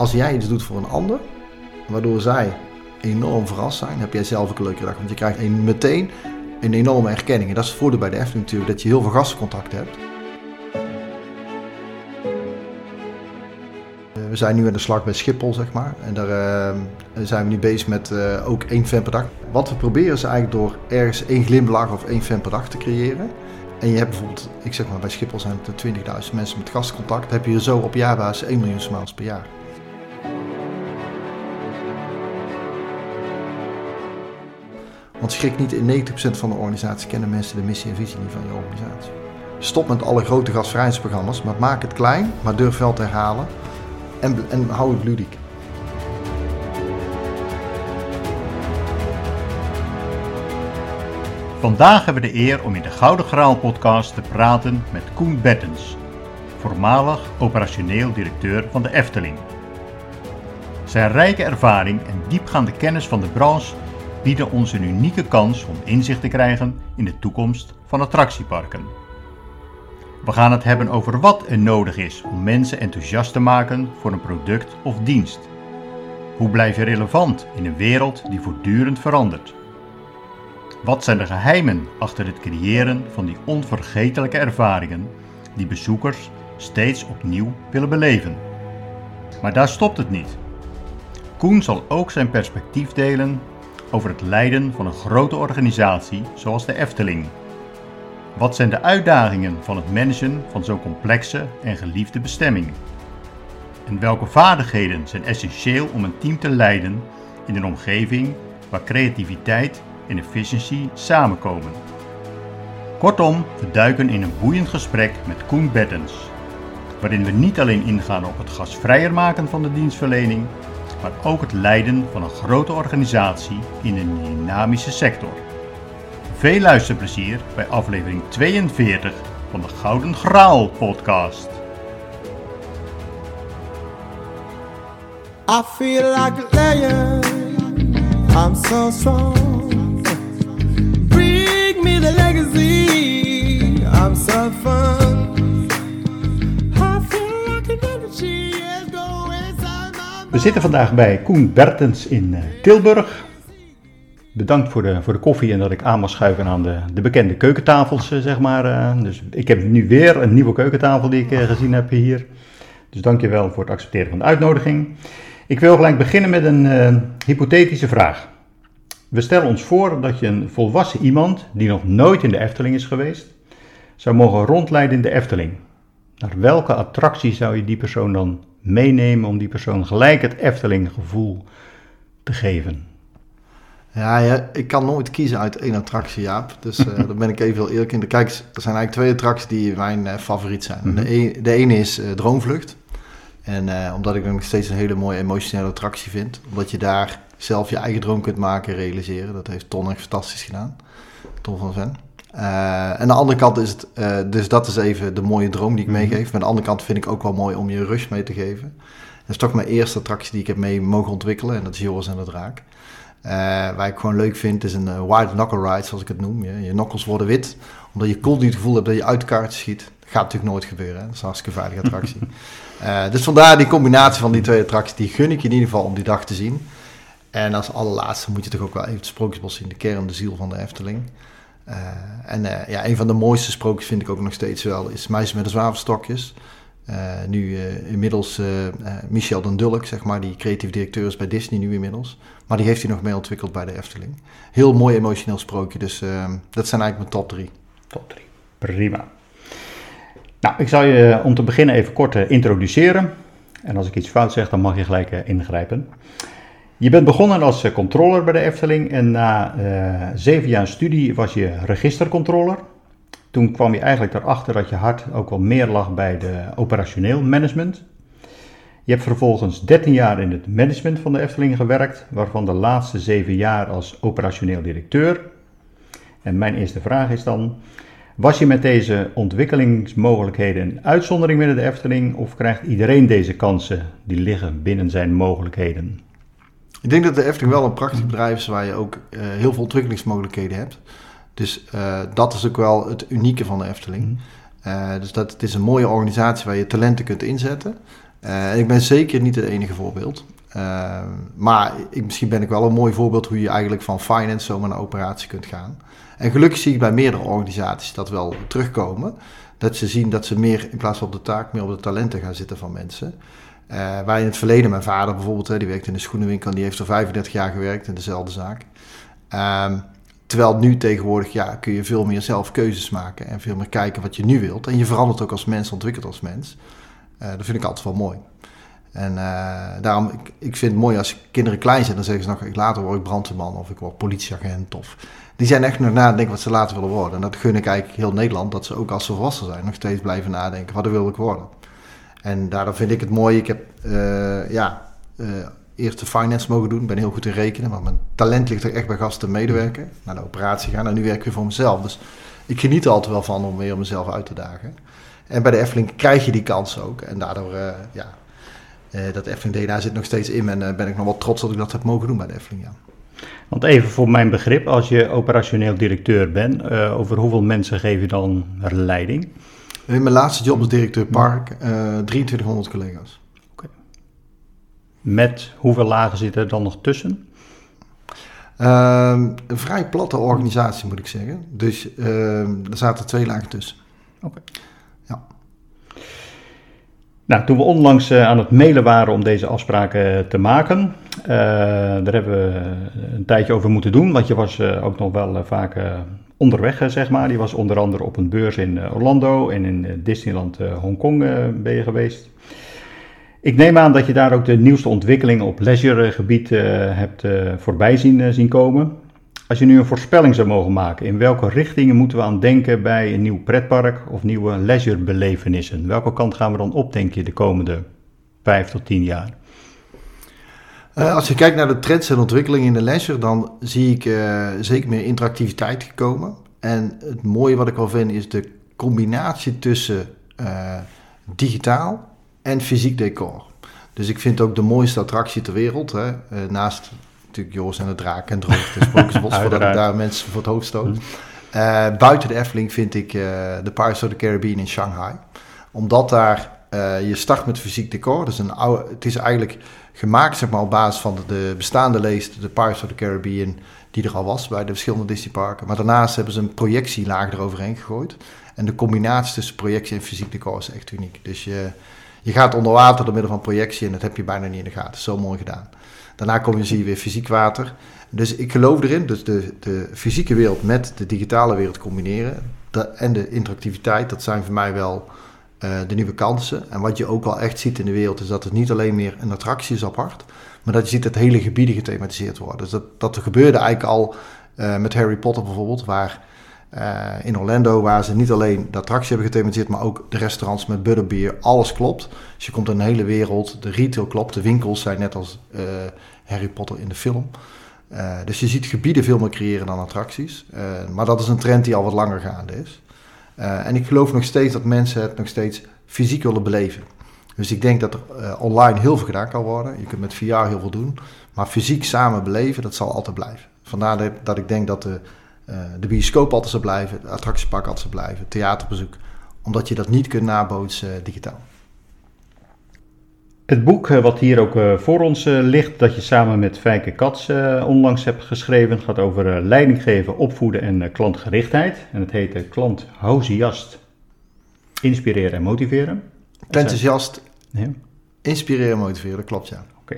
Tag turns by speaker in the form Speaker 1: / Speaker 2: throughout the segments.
Speaker 1: als jij iets doet voor een ander, waardoor zij enorm verrast zijn, heb jij zelf ook een leuke dag. Want je krijgt een, meteen een enorme erkenning. En dat is het voordeel bij de Efteling natuurlijk, dat je heel veel gastencontact hebt. Eh, We zijn nu aan de slag bij Schiphol, zeg maar. En daar eh, zijn we nu bezig met eh, ook één fan per dag. Wat we proberen is eigenlijk door ergens één glimlach of één fan per dag te creëren. En je hebt bijvoorbeeld, ik zeg maar bij Schiphol zijn het 20.000 mensen met gastencontact. Dan heb je zo op jaarbasis 1 miljoen smiles per jaar. Want schrik niet, in 90% van de organisatie kennen mensen de missie en visie niet van je organisatie. Stop met alle grote gastvrijheidsprogramma's, maar maak het klein, maar durf wel te herhalen. En, en hou het ludiek.
Speaker 2: Vandaag hebben we de eer om in de Gouden Graal podcast te praten met Koen Bettens, voormalig operationeel directeur van de Efteling. Zijn rijke ervaring en diepgaande kennis van de branche bieden ons een unieke kans om inzicht te krijgen in de toekomst van attractieparken. We gaan het hebben over wat er nodig is om mensen enthousiast te maken voor een product of dienst. Hoe blijf je relevant in een wereld die voortdurend verandert? Wat zijn de geheimen achter het creëren van die onvergetelijke ervaringen die bezoekers steeds opnieuw willen beleven? Maar daar stopt het niet. Koen zal ook zijn perspectief delen over het leiden van een grote organisatie zoals de Efteling. Wat zijn de uitdagingen van het managen van zo'n complexe en geliefde bestemming? En welke vaardigheden zijn essentieel om een team te leiden in een omgeving waar creativiteit en efficiëntie samenkomen? Kortom, we duiken in een boeiend gesprek met Koen Bettens, waarin we niet alleen ingaan op het gasvrijer maken van de dienstverlening, maar ook het leiden van een grote organisatie in een dynamische sector. Veel luisterplezier bij aflevering 42 van de Gouden Graal podcast.
Speaker 3: I feel like a lion. I'm so strong.
Speaker 2: We zitten vandaag bij Koen Bertens in eh, Tilburg. Bedankt voor de, voor de koffie en dat ik aan mag schuiven aan de, de bekende keukentafels, eh, zeg maar. eh. Dus ik heb nu weer een nieuwe keukentafel die ik gezien heb hier. Dus dankjewel voor het accepteren van de uitnodiging. Ik wil gelijk beginnen met een hypothetische vraag. We stellen ons voor dat je een volwassen iemand die nog nooit in de Efteling is geweest, zou mogen rondleiden in de Efteling. Naar welke attractie zou je die persoon dan meenemen om die persoon gelijk het Efteling gevoel te geven?
Speaker 1: Ja, ja, ik kan nooit kiezen uit één attractie, Jaap. Dus eh daar ben ik even heel eerlijk in. Kijk, er zijn eigenlijk twee attracties die mijn eh, favoriet zijn.
Speaker 2: Mhm.
Speaker 1: de, e- de ene is eh, Droomvlucht. En omdat ik nog steeds een hele mooie emotionele attractie vind. Omdat je daar zelf je eigen droom kunt maken en realiseren. Dat heeft Ton echt fantastisch gedaan. Ton van Ven. Eh, en de andere kant is het, eh, dus dat is even de mooie droom die ik
Speaker 2: Mhm.
Speaker 1: meegeef. Maar aan de andere kant vind ik ook wel mooi om je rush mee te geven. Dat is toch mijn eerste attractie die ik heb mee mogen ontwikkelen. En dat is Joris en de Draak. Eh, waar ik gewoon leuk vind, is een eh, white knuckle ride, zoals ik het noem. Je, je nokkels worden wit, omdat je continu het gevoel hebt dat je uit de kaart schiet. gaat natuurlijk nooit gebeuren, hè? dat is een hartstikke veilige attractie. Dus vandaar die combinatie van die twee attracties, die gun ik je in ieder geval om die dag te zien. En als allerlaatste moet je toch ook wel even het Sprookjesbos zien, de kern, de ziel van de Efteling. Eh, en eh, ja, een van de mooiste sprookjes vind ik ook nog steeds wel, is Meisje met de zwavelstokjes. Eh, nu inmiddels Michel den Dulk, zeg maar, die creatief directeur is bij Disney nu inmiddels. Maar die heeft hij nog mee ontwikkeld bij de Efteling. Heel mooi emotioneel sprookje, dus eh, dat zijn eigenlijk mijn top drie.
Speaker 2: Top 3. Prima. Nou, ik zal je om te beginnen even kort introduceren. En als ik iets fout zeg, dan mag je gelijk ingrijpen. Je bent begonnen als eh, controller bij de Efteling en na eh, zeven jaar studie was je registercontroller. Toen kwam je eigenlijk erachter dat je hart ook wel meer lag bij de operationeel management. Je hebt vervolgens 13 jaar in het management van de Efteling gewerkt, waarvan de laatste zeven jaar als operationeel directeur. En mijn eerste vraag is dan, was je met deze ontwikkelingsmogelijkheden een uitzondering binnen de Efteling of krijgt iedereen deze kansen die liggen binnen zijn mogelijkheden?
Speaker 1: Ik denk dat de Efteling wel een prachtig bedrijf is waar je ook eh, heel veel ontwikkelingsmogelijkheden hebt. Dus eh, dat is ook wel het unieke van de Efteling.
Speaker 2: Mhm.
Speaker 1: Eh, dus dat, het is een mooie organisatie waar je talenten kunt inzetten. Ik ben zeker niet het enige voorbeeld. Maar ik, misschien ben ik wel een mooi voorbeeld hoe je eigenlijk van finance zomaar naar operatie kunt gaan. En gelukkig zie ik bij meerdere organisaties dat wel terugkomen. Dat ze zien dat ze meer in plaats van op de taak, meer op de talenten gaan zitten van mensen. Uh, waar in het verleden, mijn vader bijvoorbeeld, hè, die werkte in de schoenenwinkel, die heeft er 35 jaar gewerkt in dezelfde zaak. Um, terwijl nu tegenwoordig ja, kun je veel meer zelf keuzes maken en veel meer kijken wat je nu wilt. En je verandert ook als mens, ontwikkelt als mens. Uh, dat vind ik altijd wel mooi. En uh, daarom, ik, ik vind het mooi als kinderen klein zijn, dan zeggen ze nog, ik later word ik brandweerman of ik word politieagent. Of, die zijn echt nog nadenken wat ze later willen worden. En dat gun ik eigenlijk heel Nederland, dat ze ook als ze volwassen zijn nog steeds blijven nadenken, wat wil ik worden. En daarom vind ik het mooi, ik heb uh, ja, uh, eerst de finance mogen doen, ik ben heel goed in rekenen, maar mijn talent ligt er echt bij gasten medewerken, naar de operatie gaan en nu werk ik weer voor mezelf. Dus ik geniet er altijd wel van om weer mezelf uit te dagen. En bij de Efteling krijg je die kans ook. En daardoor, uh, ja, uh, dat Efteling DNA zit nog steeds in. En uh, ben ik nog wel trots dat ik dat heb mogen doen bij de Efteling, ja.
Speaker 2: Want even voor mijn begrip, als je operationeel directeur bent, over hoeveel mensen geef je dan leiding?
Speaker 1: In mijn laatste job als directeur park, 2300 collega's.
Speaker 2: Okay. Met hoeveel lagen zitten er dan nog tussen?
Speaker 1: Uh, een vrij platte organisatie moet ik zeggen. Dus uh, er zaten twee lagen tussen.
Speaker 2: Oké. Okay. Ja. Nou, toen we onlangs uh, aan het mailen waren om deze afspraken te maken, uh, daar hebben we een tijdje over moeten doen, want je was uh, ook nog wel vaak onderweg, zeg maar. Die was onder andere op een beurs in Orlando en in Disneyland Hongkong ben je geweest. Ik neem aan dat je daar ook de nieuwste ontwikkelingen op leisuregebied hebt voorbij zien, zien komen. Als je nu een voorspelling zou mogen maken, in welke richtingen moeten we aan denken bij een nieuw pretpark of nieuwe leisurebelevenissen? Welke kant gaan we dan op, denk je, de komende vijf tot tien jaar?
Speaker 1: Uh, als je kijkt naar de trends en ontwikkelingen in de leisure, dan zie ik uh, zeker meer interactiviteit gekomen. En het mooie wat ik wel vind is de combinatie tussen uh, digitaal en fysiek decor. Dus ik vind ook de mooiste attractie ter wereld, hè, naast natuurlijk Joris en de Draak en Droogte, Spookjesbos, voordat ik daar mensen voor het hoofd stoot. Buiten de Efteling vind ik de Pirates of the Caribbean in Shanghai. Omdat daar, je start met fysiek decor. Dus een oude, het is eigenlijk gemaakt zeg maar, op basis van de, de bestaande leest, de Pirates of the Caribbean, die er al was bij de verschillende Disneyparken. Maar daarnaast hebben ze een projectielaag eroverheen gegooid. En de combinatie tussen projectie en fysiek decor is echt uniek. Dus je, je gaat onder water door middel van projectie en dat heb je bijna niet in de gaten. Zo mooi gedaan. Daarna kom je, zie je weer fysiek water. Dus ik geloof erin, dus de, de fysieke wereld met de digitale wereld combineren. En de interactiviteit, dat zijn voor mij wel uh, de nieuwe kansen. En wat je ook wel echt ziet in de wereld, is dat het niet alleen meer een attractie is apart. Maar dat je ziet dat hele gebieden gethematiseerd worden. Dus dat, dat gebeurde eigenlijk al uh, met Harry Potter bijvoorbeeld, waar uh, in Orlando, waar ze niet alleen de attractie hebben gethematiseerd, maar ook de restaurants met butterbeer. Alles klopt. Dus je komt in een hele wereld. De retail klopt. De winkels zijn net als Harry Potter in de film. Dus je ziet gebieden veel meer creëren dan attracties. maar dat is een trend die al wat langer gaande is. En ik geloof nog steeds dat mensen het nog steeds fysiek willen beleven. Dus ik denk dat er online heel veel gedaan kan worden. Je kunt met VR heel veel doen. Maar fysiek samen beleven, dat zal altijd blijven. Vandaar dat, ik denk dat de uh, de bioscoop altijd zou blijven, het attractiepark altijd zou blijven, theaterbezoek, omdat je dat niet kunt nabootsen digitaal.
Speaker 2: Het boek uh, wat hier ook voor ons ligt, dat je samen met Fijke Kats onlangs hebt geschreven, gaat over leiding geven, opvoeden en klantgerichtheid. En het heet Klanthousiast. Inspireren en motiveren.
Speaker 1: Enthousiast, ja. inspireren en motiveren, klopt ja.
Speaker 2: Oké.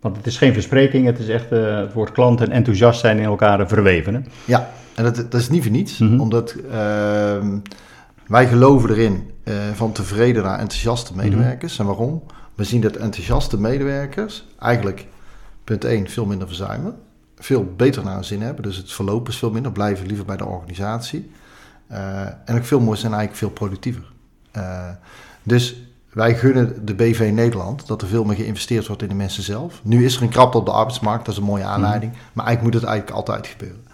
Speaker 2: Want het is geen verspreking, het is echt het woord klant en enthousiast zijn in elkaar verweven. Hè?
Speaker 1: Ja, en dat, dat is niet voor niets, mm -hmm. omdat uh, wij geloven erin uh, van tevreden naar enthousiaste medewerkers. Mm -hmm. En waarom? We zien dat enthousiaste medewerkers eigenlijk, punt 1, veel minder verzuimen. Veel beter naar hun zin hebben, dus het verloop is veel minder, blijven liever bij de organisatie. Uh, en ook veel mooier zijn eigenlijk veel productiever. Uh, dus wij gunnen de BV Nederland dat er veel meer geïnvesteerd wordt in de mensen zelf. Nu is er een krapte op de arbeidsmarkt, dat is een mooie aanleiding. Mm. Maar eigenlijk moet het eigenlijk altijd gebeuren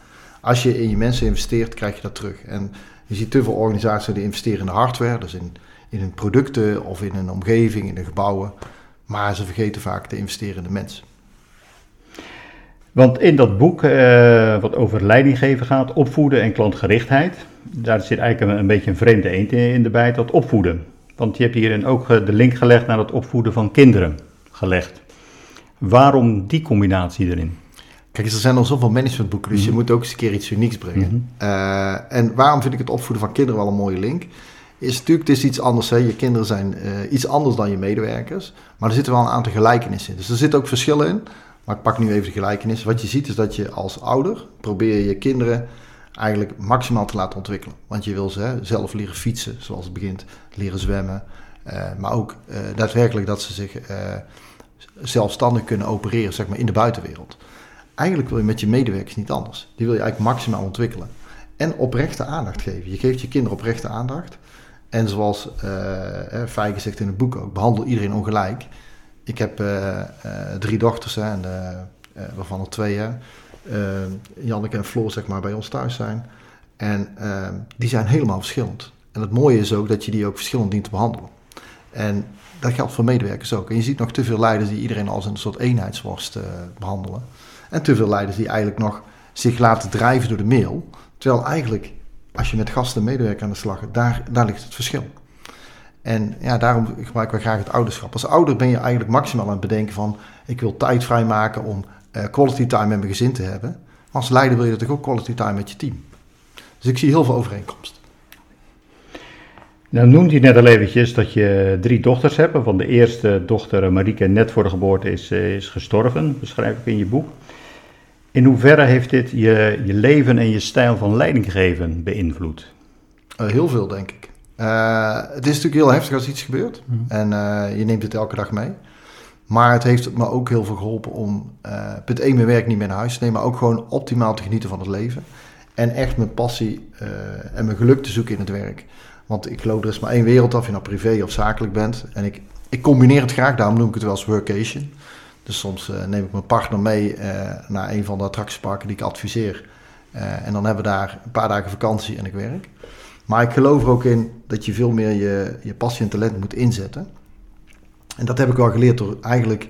Speaker 1: als je in je mensen investeert, krijg je dat terug. En je ziet te veel organisaties die investeren in de hardware, dus in, in hun producten of in een omgeving, in de gebouwen. Maar ze vergeten vaak te investeren in de mens.
Speaker 2: Want in dat boek, uh, wat over leidinggeven gaat, opvoeden en klantgerichtheid, daar zit eigenlijk een, een beetje een vreemde eend in de bijt, dat opvoeden. Want je hebt hierin ook eh, de link gelegd naar het opvoeden van kinderen gelegd. Waarom die combinatie erin?
Speaker 1: Kijk, er zijn al zoveel managementboeken, dus je moet ook eens een keer iets unieks brengen. Uh, en waarom vind ik het opvoeden van kinderen wel een mooie link? Is natuurlijk, het is iets anders. Hè? Je kinderen zijn uh, iets anders dan je medewerkers. Maar er zitten wel een aantal gelijkenissen in. Dus er zitten ook verschillen in. Maar ik pak nu even de gelijkenis. Wat je ziet is dat je als ouder probeer je kinderen eigenlijk maximaal te laten ontwikkelen. Want je wil ze hè, zelf leren fietsen, zoals het begint, leren zwemmen. Uh, maar ook uh, daadwerkelijk dat ze zich zelfstandig kunnen opereren, zeg maar, in de buitenwereld. Eigenlijk wil je met je medewerkers niet anders. Die wil je eigenlijk maximaal ontwikkelen. En oprechte aandacht geven. Je geeft je kinderen oprechte aandacht. En zoals uh, zegt in het boek ook, behandel iedereen ongelijk. Ik heb uh, uh, drie dochters, hè, en, waarvan er twee, hè, Janneke en Floor, zeg maar, bij ons thuis zijn. En die zijn helemaal verschillend. En het mooie is ook dat je die ook verschillend dient te behandelen. En dat geldt voor medewerkers ook. En je ziet nog te veel leiders die iedereen als een soort eenheidsworst behandelen. En te veel leiders die eigenlijk nog zich laten drijven door de mail. Terwijl eigenlijk als je met gasten en medewerkers aan de slag daar, daar ligt het verschil. En ja, daarom gebruiken we graag het ouderschap. Als ouder ben je eigenlijk maximaal aan het bedenken van... ik wil tijd vrijmaken om uh, quality time met mijn gezin te hebben. Maar als leider wil je natuurlijk ook quality time met je team. Dus ik zie heel veel overeenkomst.
Speaker 2: Nou noemde je net al eventjes dat je drie dochters hebt. Van de eerste dochter, Marieke, net voor de geboorte is, is gestorven. Beschrijf ik in je boek. In hoeverre heeft dit je, je leven en je stijl van leidinggeven beïnvloed?
Speaker 1: Uh, heel veel, denk ik. Uh, het is natuurlijk heel heftig als iets gebeurt. Mm. En uh, je neemt het elke dag mee. Maar het heeft me ook heel veel geholpen om punt 1 mijn werk niet meer naar huis te nemen, maar ook gewoon optimaal te genieten van het leven. En echt mijn passie en mijn geluk te zoeken in het werk. Want ik geloof er is maar één wereld of je nou privé of zakelijk bent. En ik, ik combineer het graag, daarom noem ik het wel als workation. Dus soms uh, neem ik mijn partner mee uh, naar een van de attractieparken die ik adviseer. Uh, en dan hebben we daar een paar dagen vakantie en ik werk. Maar ik geloof er ook in dat je veel meer je, je passie en talent moet inzetten. En dat heb ik wel geleerd door eigenlijk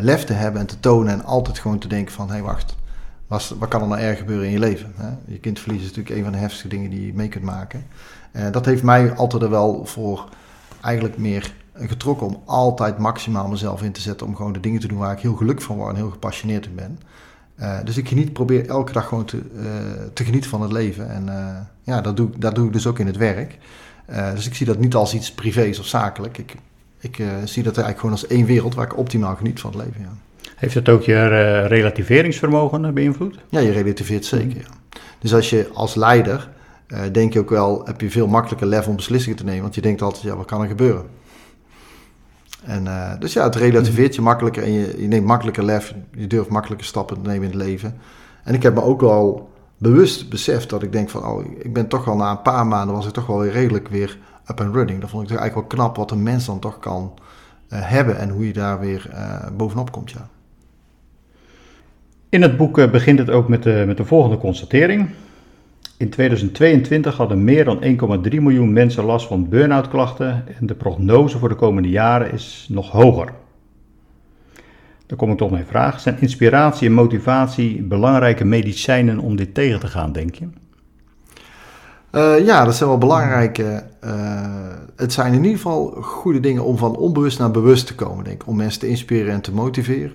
Speaker 1: lef te hebben en te tonen. En altijd gewoon te denken van, hé hey, wacht, wat, wat, kan er nou erg gebeuren in je leven? Hè? Je kindverlies is natuurlijk een van de heftigste dingen die je mee kunt maken. dat heeft mij altijd er wel voor eigenlijk meer getrokken om altijd maximaal mezelf in te zetten. Om gewoon de dingen te doen waar ik heel gelukkig van word en heel gepassioneerd in ben. Uh, dus ik geniet, probeer elke dag gewoon te, uh, te genieten van het leven. En uh, ja, dat doe, dat doe ik dus ook in het werk. dus ik zie dat niet als iets privés of zakelijk. Ik, ik zie dat eigenlijk gewoon als één wereld waar ik optimaal geniet van het leven. Ja.
Speaker 2: Heeft dat ook je relativeringsvermogen beïnvloed?
Speaker 1: Ja, je relativeert zeker. Ja. Dus als je als leider, denk je ook wel, heb je veel makkelijker lef om beslissingen te nemen. Want je denkt altijd, ja, wat kan er gebeuren? En, uh, dus ja, het relativeert je makkelijker en je, je, neemt makkelijker lef, je durft makkelijker stappen te nemen in het leven. En ik heb me ook wel bewust beseft dat ik denk van, oh, ik ben toch wel na een paar maanden was ik toch wel weer redelijk weer up and running. Dat vond ik toch eigenlijk wel knap wat een mens dan toch kan uh, hebben en hoe je daar weer uh, bovenop komt, ja.
Speaker 2: In het boek begint het ook met de, met de volgende constatering. In 2022 hadden meer dan 1,3 miljoen mensen last van burn-out klachten en de prognose voor de komende jaren is nog hoger. Dan kom ik toch mijn vraag. Zijn inspiratie en motivatie belangrijke medicijnen om dit tegen te gaan, denk je?
Speaker 1: Uh, ja, dat zijn wel belangrijke. Uh, het zijn in ieder geval goede dingen om van onbewust naar bewust te komen, denk ik. Om mensen te inspireren en te motiveren.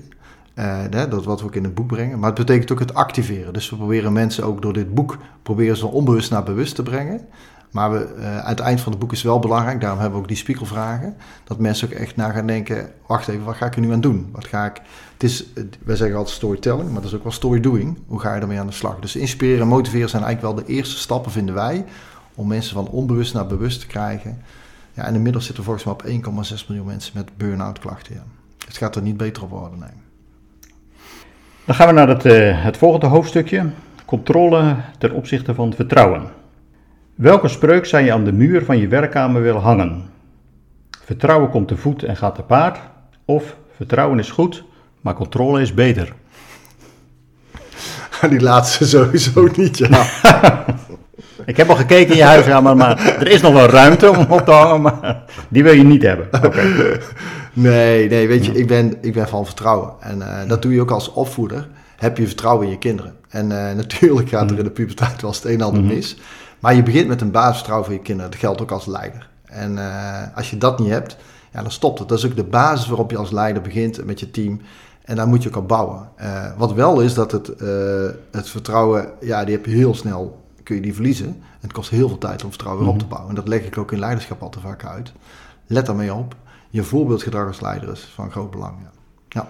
Speaker 1: Uh, dat wat we ook in het boek brengen. Maar het betekent ook het activeren. Dus we proberen mensen ook door dit boek proberen ze onbewust naar bewust te brengen. Maar we, uh, aan het eind van het boek is wel belangrijk, daarom hebben we ook die spiegelvragen. Dat mensen ook echt na gaan denken, wacht even, wat ga ik er nu aan doen? Wat ga ik, het is, wij zeggen altijd storytelling, maar dat is ook wel storydoing. Hoe ga je ermee aan de slag? Dus inspireren en motiveren zijn eigenlijk wel de eerste stappen, vinden wij, om mensen van onbewust naar bewust te krijgen. Ja, en inmiddels zitten volgens mij op 1,6 miljoen mensen met burn-out klachten. Het gaat er niet beter op worden, nee.
Speaker 2: Dan gaan we naar het, uh, het volgende hoofdstukje: controle ten opzichte van vertrouwen. Welke spreuk zou je aan de muur van je werkkamer willen hangen? Vertrouwen komt te voet en gaat te paard. Of vertrouwen is goed, maar controle is beter.
Speaker 1: Die laatste sowieso niet, ja.
Speaker 2: Ik heb al gekeken in je huiskamer, maar er is nog wel ruimte om op te hangen, maar die wil je niet hebben. Okay.
Speaker 1: Nee, nee, weet je, ik ben, ik ben van vertrouwen. En uh, dat doe je ook als opvoeder. Heb je vertrouwen in je kinderen. En uh, natuurlijk gaat er in de puberteit wel eens het een en ander mis. Maar je begint met een basisvertrouwen van je kinderen. Dat geldt ook als leider. En eh, als je dat niet hebt, ja, dan stopt het. Dat is ook de basis waarop je als leider begint met je team. En daar moet je ook op bouwen. Eh, wat wel is dat het, eh, het vertrouwen, ja, die heb je heel snel, kun je die verliezen. En het kost heel veel tijd om vertrouwen weer op te
Speaker 2: Mhm.
Speaker 1: bouwen. En dat leg ik ook in leiderschap al te vaak uit. Let daarmee op. Je voorbeeldgedrag als leider is van groot belang. Ja. ja.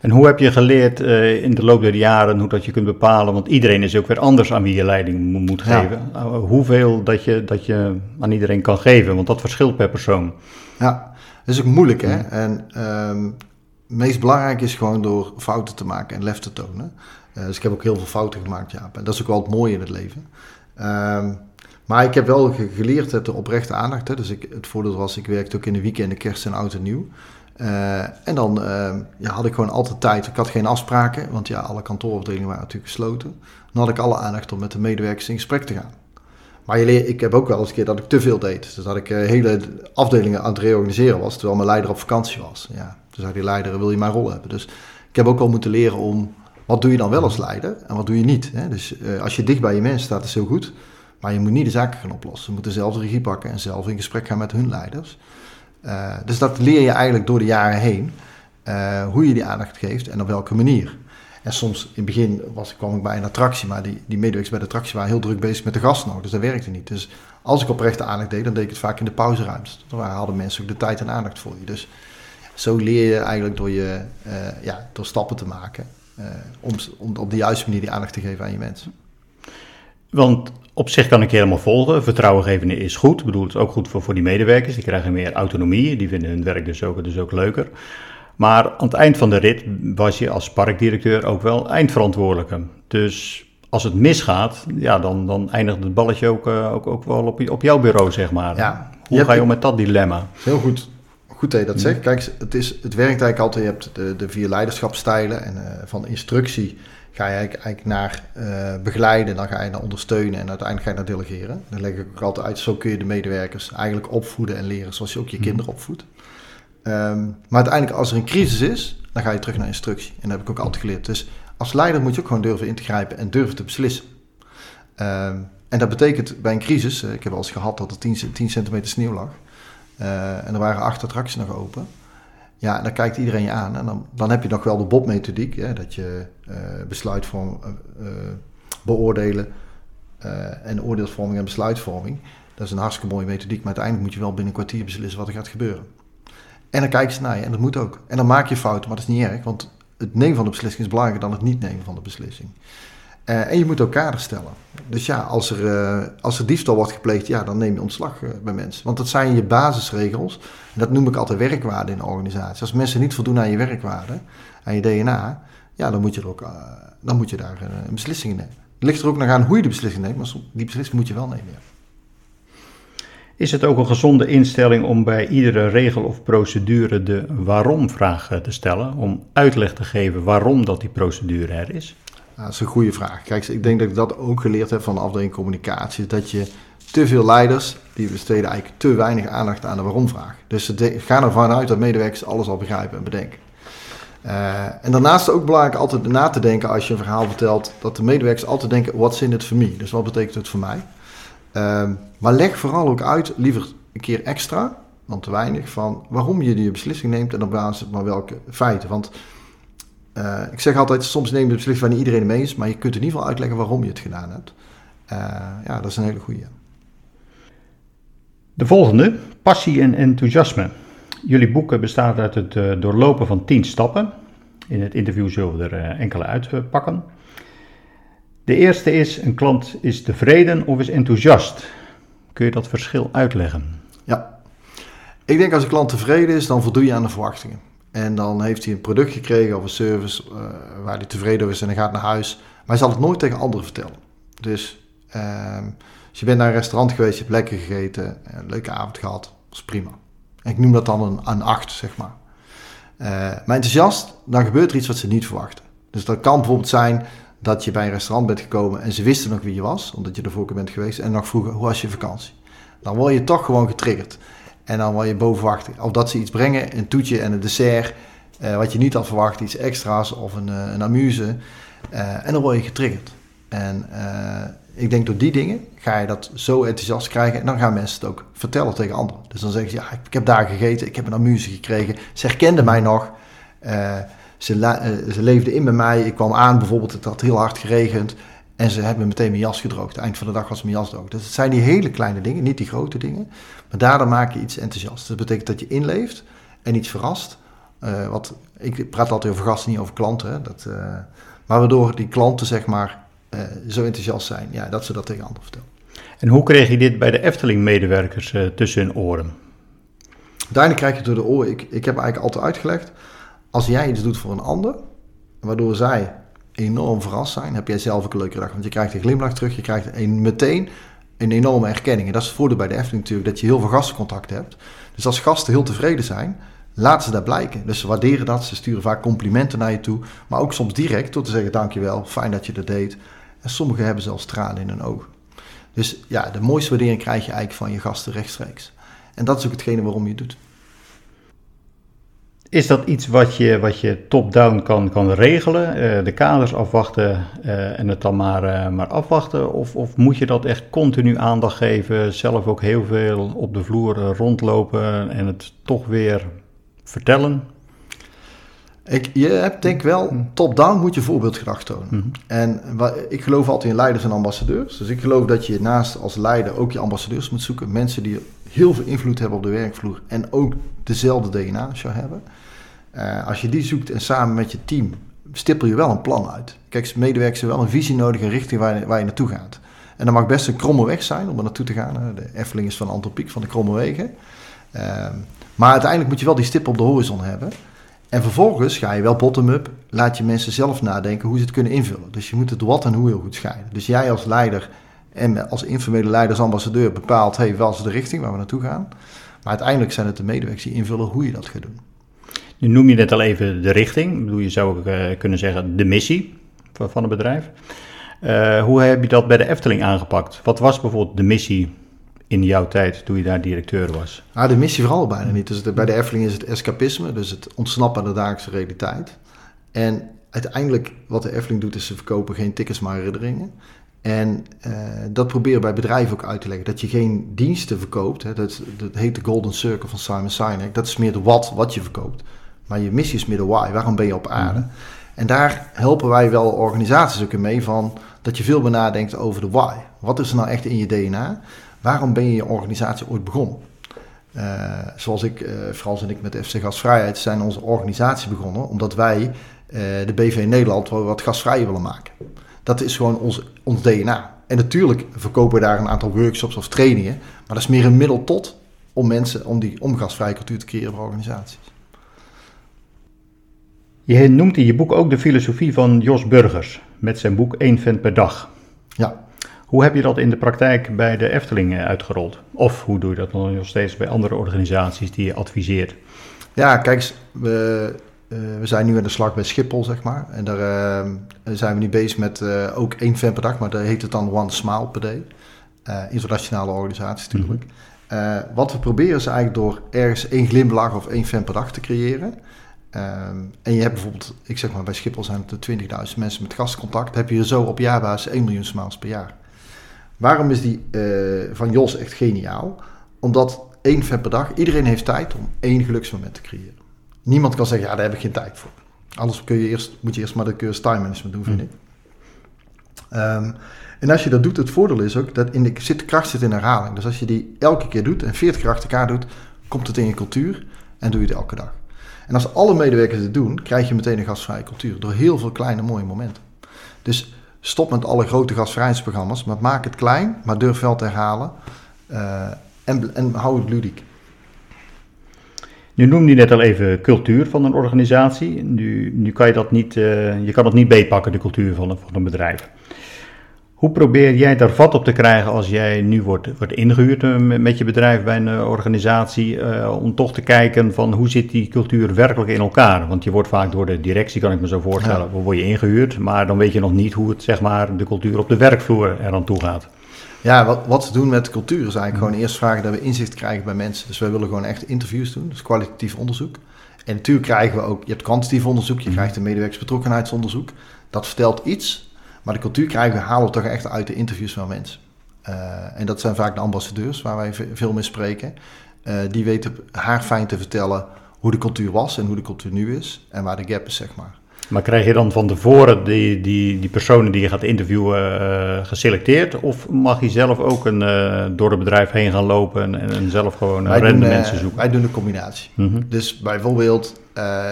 Speaker 2: En hoe heb je geleerd eh, in de loop der jaren hoe dat je kunt bepalen? Want iedereen is ook weer anders aan wie je leiding mo- moet
Speaker 1: Ja.
Speaker 2: geven. Uh, hoeveel dat je, dat je aan iedereen kan geven, want dat verschilt per persoon.
Speaker 1: Ja, dat is ook moeilijk hè. En ehm, het meest belangrijk is gewoon door fouten te maken en lef te tonen. Eh, dus ik heb ook heel veel fouten gemaakt, ja. En dat is ook wel het mooie in het leven. Ehm, maar ik heb wel ge- geleerd het oprechte aandacht. Hè. Dus ik, het voordeel was, ik werkte ook in de weekenden, kerst en oud en nieuw. Eh, en dan ehm, ja, had ik gewoon altijd tijd. Ik had geen afspraken, want ja, alle kantoorafdelingen waren natuurlijk gesloten. Dan had ik alle aandacht om met de medewerkers in gesprek te gaan. Maar ik heb ook wel eens een keer dat ik te veel deed. Dus dat ik eh, hele afdelingen aan het reorganiseren was, terwijl mijn leider op vakantie was. Ja, toen zei die leider, wil je mijn rol hebben? Dus ik heb ook wel moeten leren om, wat doe je dan wel als leider en wat doe je niet? Hè? Dus eh, als je dicht bij je mensen staat, is heel goed. Maar je moet niet de zaken gaan oplossen. Ze moeten zelf de regie pakken en zelf in gesprek gaan met hun leiders. Eh, dus dat leer je eigenlijk door de jaren heen. eh, hoe je die aandacht geeft en op welke manier. En soms in het begin was, kwam ik bij een attractie, maar die, die medewerkers bij de attractie waren heel druk bezig met de gasten nog. Dus dat werkte niet. Dus als ik oprechte aandacht deed, dan deed ik het vaak in de pauzeruimte. Dan hadden mensen ook de tijd en aandacht voor je. Dus zo leer je eigenlijk door, je, eh, ja, door stappen te maken. om, om op de juiste manier die aandacht te geven aan je mensen.
Speaker 2: Want op zich kan ik je helemaal volgen. Vertrouwen geven is goed. Ik bedoel, het is ook goed voor, voor die medewerkers. Die krijgen meer autonomie. Die vinden hun werk dus ook, dus ook leuker. Maar aan het eind van de rit was je als parkdirecteur ook wel eindverantwoordelijke. Dus als het misgaat, ja, dan, dan eindigt het balletje ook, eh, ook, ook wel op, op jouw bureau, zeg maar.
Speaker 1: Ja.
Speaker 2: Hoe ga je om met dat dilemma?
Speaker 1: Heel goed. Goed dat je dat zegt. Kijk, het, is, het werkt eigenlijk altijd. Je hebt de, de vier leiderschapstijlen. En eh, van instructie ga je eigenlijk, naar eh, begeleiden. Dan ga je naar ondersteunen. En uiteindelijk ga je naar delegeren. Dan leg ik ook altijd uit. Zo kun je de medewerkers eigenlijk opvoeden en leren. Zoals je ook je kinderen opvoedt. Ehm, maar uiteindelijk als er een crisis is. Dan ga je terug naar instructie. En dat heb ik ook altijd geleerd. Dus als leider moet je ook gewoon durven in te grijpen. En durven te beslissen. Ehm, en dat betekent bij een crisis. eh, ik heb wel eens gehad dat er 10, ce- 10 centimeter sneeuw lag. Eh, en er waren acht attracties nog open. Ja, dan kijkt iedereen je aan. En dan, dan heb je nog wel de Bob-methodiek. Dat je eh, beoordelen en oordeelsvorming en besluitvorming. Dat is een hartstikke mooie methodiek. Maar uiteindelijk moet je wel binnen een kwartier beslissen wat er gaat gebeuren. En dan kijken ze naar je. En dat moet ook. En dan maak je fouten, maar dat is niet erg. Want het nemen van de beslissing is belangrijker dan het niet nemen van de beslissing. Eh, en je moet ook kaders stellen. Dus ja, als er, eh, als er diefstal wordt gepleegd, ja, dan neem je ontslag eh, bij mensen. Want dat zijn je basisregels. Dat noem ik altijd werkwaarde in een organisatie. Als mensen niet voldoen aan je werkwaarde, aan je DNA, ja, dan moet je, er ook, dan moet je daar een beslissing in nemen. Het ligt er ook nog aan hoe je de beslissing neemt, maar die beslissing moet je wel nemen.
Speaker 2: Is het ook een gezonde instelling om bij iedere regel of procedure de waarom-vraag te stellen? Om uitleg te geven waarom dat die procedure er is?
Speaker 1: Dat is een goede vraag. Kijk, ik denk dat ik dat ook geleerd heb van de afdeling communicatie. Dat je te veel leiders, die besteden eigenlijk te weinig aandacht aan de waarom-vraag. Dus ze gaan ervan uit dat medewerkers alles al begrijpen en bedenken. Eh, en daarnaast ook belangrijk altijd na te denken als je een verhaal vertelt, dat de medewerkers altijd denken, what's in it for me? Dus wat betekent het voor mij? Ehm, maar leg vooral ook uit, liever een keer extra, dan te weinig, van waarom je die beslissing neemt en op basis van welke feiten. Want eh, ik zeg altijd, soms neem je de beslissing waar niet iedereen het mee is, maar je kunt in ieder geval uitleggen waarom je het gedaan hebt. Eh, ja, dat is een hele goede.
Speaker 2: De volgende, passie en enthousiasme. Jullie boek bestaat uit het eh, doorlopen van 10 stappen. In het interview zullen we er enkele uitpakken. De eerste is, een klant is tevreden of is enthousiast. Kun je dat verschil uitleggen?
Speaker 1: Ja. Ik denk als een klant tevreden is, dan voldoe je aan de verwachtingen. En dan heeft hij een product gekregen of een service eh, waar hij tevreden over is en hij gaat naar huis. Maar hij zal het nooit tegen anderen vertellen. Dus ehm, als je bent naar een restaurant geweest, je hebt lekker gegeten, een leuke avond gehad, dat is prima. Ik noem dat dan een, een 8, zeg maar. Eh, maar enthousiast, dan gebeurt er iets wat ze niet verwachten. Dus dat kan bijvoorbeeld zijn dat je bij een restaurant bent gekomen en ze wisten nog wie je was, omdat je vorige keer bent geweest, en nog vroegen, hoe was je vakantie? Dan word je toch gewoon getriggerd. En dan word je bovenwacht. Of dat ze iets brengen, een toetje en een dessert, eh, wat je niet had verwacht, iets extra's of een, eh, een amuse. Eh, en dan word je getriggerd. En ik denk door die dingen ga je dat zo enthousiast krijgen. En dan gaan mensen het ook vertellen tegen anderen. Dus dan zeggen ze, ja, ik heb daar gegeten, ik heb een amuse gekregen. Ze herkenden mij nog. Ze, ze leefden in met mij. Ik kwam aan, bijvoorbeeld, het had heel hard geregend. En ze hebben meteen mijn jas gedroogd. Eind van de dag was mijn jas droog. Dus het zijn die hele kleine dingen, niet die grote dingen. Maar daardoor maak je iets enthousiast. Dat betekent dat je inleeft en iets verrast. Eh, wat, ik praat altijd over gasten, niet over klanten. Hè. Dat, eh, maar waardoor die klanten, zeg maar, eh, zo enthousiast zijn. Ja, dat ze dat tegen anderen vertellen.
Speaker 2: En hoe kreeg je dit bij de Efteling-medewerkers tussen hun oren?
Speaker 1: Uiteindelijk krijg je het door de oren. Ik, ik heb eigenlijk altijd uitgelegd. Als jij iets doet voor een ander, waardoor zij enorm verrast zijn, heb jij zelf ook een leuke dag. Want je krijgt een glimlach terug, je krijgt een, meteen een enorme erkenning. En dat is het voordeel bij de Efteling natuurlijk, dat je heel veel gastencontact hebt. Dus als gasten heel tevreden zijn, laten ze dat blijken. Dus ze waarderen dat, ze sturen vaak complimenten naar je toe. Maar ook soms direct door te zeggen dankjewel, fijn dat je dat deed. En sommigen hebben zelfs tranen in hun ogen. Dus ja, de mooiste waardering krijg je eigenlijk van je gasten rechtstreeks. En dat is ook hetgene waarom je het doet.
Speaker 2: Is dat iets wat je, wat je top-down kan, kan regelen? eh, de kaders afwachten eh, en het dan maar, eh, maar afwachten? Of, of moet je dat echt continu aandacht geven, zelf ook heel veel op de vloer rondlopen en het toch weer vertellen?
Speaker 1: Ik, je hebt denk ik wel, top-down moet je voorbeeldgedrag tonen.
Speaker 2: Mhm.
Speaker 1: En wa- ik geloof altijd in leiders en ambassadeurs. Dus ik geloof dat je naast als leider ook je ambassadeurs moet zoeken. Mensen die heel veel invloed hebben op de werkvloer en ook dezelfde DNA zou hebben. Eh, als je die zoekt en samen met je team stippel je wel een plan uit. Kijk, medewerkers hebben wel een visie nodig, een richting waar je, waar je naartoe gaat. En dat mag best een kromme weg zijn om er naartoe te gaan. De Efteling is van Antropiek, van de kromme wegen. Ehm, maar uiteindelijk moet je wel die stip op de horizon hebben. En vervolgens ga je wel bottom-up, laat je mensen zelf nadenken hoe ze het kunnen invullen. Dus je moet het wat en hoe heel goed scheiden. Dus jij als leider en als informele leidersambassadeur bepaalt, hey, wel is de richting waar we naartoe gaan. Maar uiteindelijk zijn het de medewerkers die invullen hoe je dat gaat doen.
Speaker 2: Nu noem je net al even de richting. Je zou ook eh, kunnen zeggen de missie van, van het bedrijf. Eh, hoe heb je dat bij de Efteling aangepakt? Wat was bijvoorbeeld de missie in jouw tijd toen je daar directeur was?
Speaker 1: Ah, de missie vooral bijna niet. Dus bij de Efteling is het escapisme, dus het ontsnappen aan de dagelijkse realiteit. En uiteindelijk wat de Efteling doet is ze verkopen geen tickets maar herinneringen. En eh, dat proberen bij bedrijven ook uit te leggen. Dat je geen diensten verkoopt. Hè, dat, dat heet de Golden Circle van Simon Sinek. Dat is meer de wat, wat je verkoopt. Maar je missie is de why. Waarom ben je op aarde? En daar helpen wij wel organisaties ook mee van... dat je veel meer nadenkt over de why. Wat is er nou echt in je DNA? Waarom ben je je organisatie ooit begonnen? Eh, zoals ik, eh Frans en ik met FC Gastvrijheid zijn onze organisatie begonnen... omdat wij eh, de BV Nederland wat gasvrij willen maken. Dat is gewoon ons, ons DNA. En natuurlijk verkopen we daar een aantal workshops of trainingen... maar dat is meer een middel tot om mensen, om die om gasvrije cultuur te creëren voor organisaties.
Speaker 2: Je noemt in je boek ook de filosofie van Jos Burgers met zijn boek 1 vent per dag.
Speaker 1: Ja,
Speaker 2: Hoe heb je dat in de praktijk bij de Efteling eh, uitgerold? Of hoe doe je dat dan nog steeds bij andere organisaties die je adviseert?
Speaker 1: Ja, kijk, we, eh, we zijn nu aan de slag bij Schiphol, zeg maar. En daar eh, zijn we nu bezig met ook één fan per dag, maar daar heet het dan One Smile per day. Eh, internationale organisatie natuurlijk. Eh, wat we proberen is eigenlijk door ergens één glimlach of één fan per dag te creëren. Ehm, en je hebt bijvoorbeeld, ik zeg maar bij Schiphol zijn het er 20.000 mensen met gastcontact. heb je zo op jaarbasis 1 miljoen smiles per jaar. Waarom is die eh, van Jos echt geniaal? Omdat één fan per dag, iedereen heeft tijd om één geluksmoment te creëren. Niemand kan zeggen, ja, daar heb ik geen tijd voor. Anders kun je eerst, moet je eerst maar de cursus time management doen, vind ik. Ehm, en als je dat doet, het voordeel is ook dat in de, zit, de kracht zit in herhaling. Dus als je die elke keer doet en 40 keer achter elkaar doet, komt het in je cultuur en doe je het elke dag. En als alle medewerkers het doen, krijg je meteen een gastvrije cultuur door heel veel kleine mooie momenten. Dus stop met alle grote gastvrijheidsprogramma's, maar maak het klein, maar durf wel te herhalen eh, en, en hou het ludiek.
Speaker 2: Nu noemde je net al even cultuur van een organisatie. Nu, nu kan je dat niet, eh, je kan dat niet beetpakken, de cultuur van een, van een bedrijf. Hoe probeer jij daar vat op te krijgen als jij nu wordt, wordt ingehuurd eh, met je bedrijf bij een eh, organisatie, eh, om toch te kijken van hoe zit die cultuur werkelijk in elkaar? Want je wordt vaak door de directie, kan ik me zo voorstellen, word je ingehuurd, maar dan weet je nog niet hoe het, zeg maar, de cultuur op de werkvloer eraan toe gaat.
Speaker 1: Ja, wat, wat ze doen met cultuur is eigenlijk gewoon eerst vragen dat we inzicht krijgen bij mensen. Dus wij willen gewoon echt interviews doen, dus kwalitatief onderzoek. En natuurlijk krijgen we ook, je hebt kwantitatief onderzoek, je krijgt een medewerkersbetrokkenheidsonderzoek. Dat vertelt iets, Maar de cultuur krijgen we, halen we toch echt uit de interviews van mensen. Uh, en dat zijn vaak de ambassadeurs waar wij veel mee spreken. Uh, die weten haar fijn te vertellen hoe de cultuur was en hoe de cultuur nu is. En waar de gap is, zeg maar.
Speaker 2: Maar krijg je dan van tevoren die, die, die personen die je gaat interviewen uh, geselecteerd? Of mag je zelf ook een, uh, door het bedrijf heen gaan lopen en, en zelf gewoon random doen, mensen zoeken?
Speaker 1: Wij doen een combinatie. Mm -hmm. Dus bijvoorbeeld,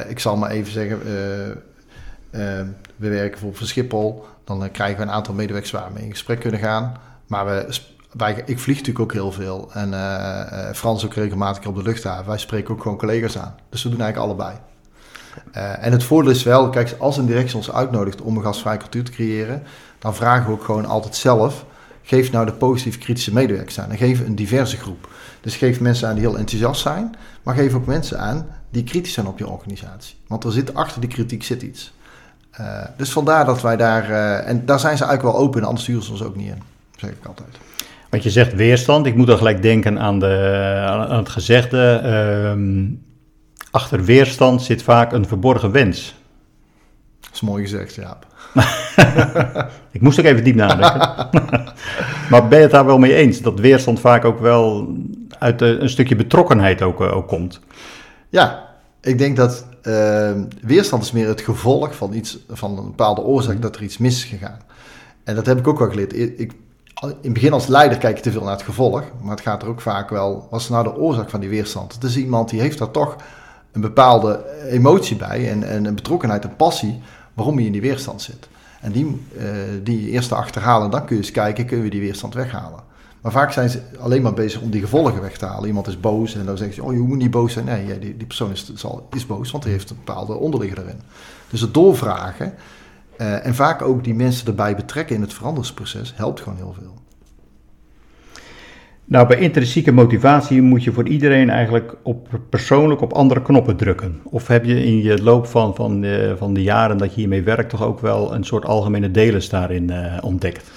Speaker 1: ik zal maar even zeggen, we werken voor Schiphol. Dan krijgen we een aantal medewerkers waar we in gesprek kunnen gaan. Maar we, wij, ik vlieg natuurlijk ook heel veel. En uh, Frans ook regelmatig op de luchthaven. Wij spreken ook gewoon collega's aan. Dus we doen eigenlijk allebei. En het voordeel is wel, kijk, als een directie ons uitnodigt om een gastvrije cultuur te creëren, dan vragen we ook gewoon altijd zelf, geef nou de positief kritische medewerkers aan. En geef een diverse groep. Dus geef mensen aan die heel enthousiast zijn, maar geef ook mensen aan die kritisch zijn op je organisatie. Want er zit achter die kritiek zit iets. Uh, dus vandaar dat wij daar, uh, en daar zijn ze eigenlijk wel open, anders sturen ze ons ook niet in, zeg ik altijd.
Speaker 2: Want je zegt weerstand, ik moet dan gelijk denken aan, de, aan het gezegde, uh, achter weerstand zit vaak een verborgen wens.
Speaker 1: Dat is mooi gezegd, ja.
Speaker 2: ik moest ook even diep nadenken. maar ben je het daar wel mee eens, dat weerstand vaak ook wel uit een stukje betrokkenheid ook, ook komt?
Speaker 1: Ja, ik denk dat uh, weerstand is meer het gevolg van iets, van een bepaalde oorzaak dat er iets mis is gegaan. En dat heb ik ook wel geleerd. Ik, in het begin als leider kijk je te veel naar het gevolg, maar het gaat er ook vaak wel, wat is nou de oorzaak van die weerstand? Het is iemand die heeft daar toch een bepaalde emotie bij en, en een betrokkenheid, een passie, waarom je in die weerstand zit. En die, uh, die eerst te achterhalen, dan kun je eens kijken, kunnen we die weerstand weghalen. Maar vaak zijn ze alleen maar bezig om die gevolgen weg te halen. Iemand is boos en dan zeg je, oh je moet niet boos zijn. Nee, die, die persoon is, zal, is boos, want hij heeft een bepaalde onderligger erin. Dus het doorvragen uh, en vaak ook die mensen erbij betrekken in het veranderingsproces helpt gewoon heel veel.
Speaker 2: Nou, bij intrinsieke motivatie moet je voor iedereen eigenlijk op, persoonlijk op andere knoppen drukken. Of heb je in je loop van, van, de, van de jaren dat je hiermee werkt toch ook wel een soort algemene delen daarin uh, ontdekt?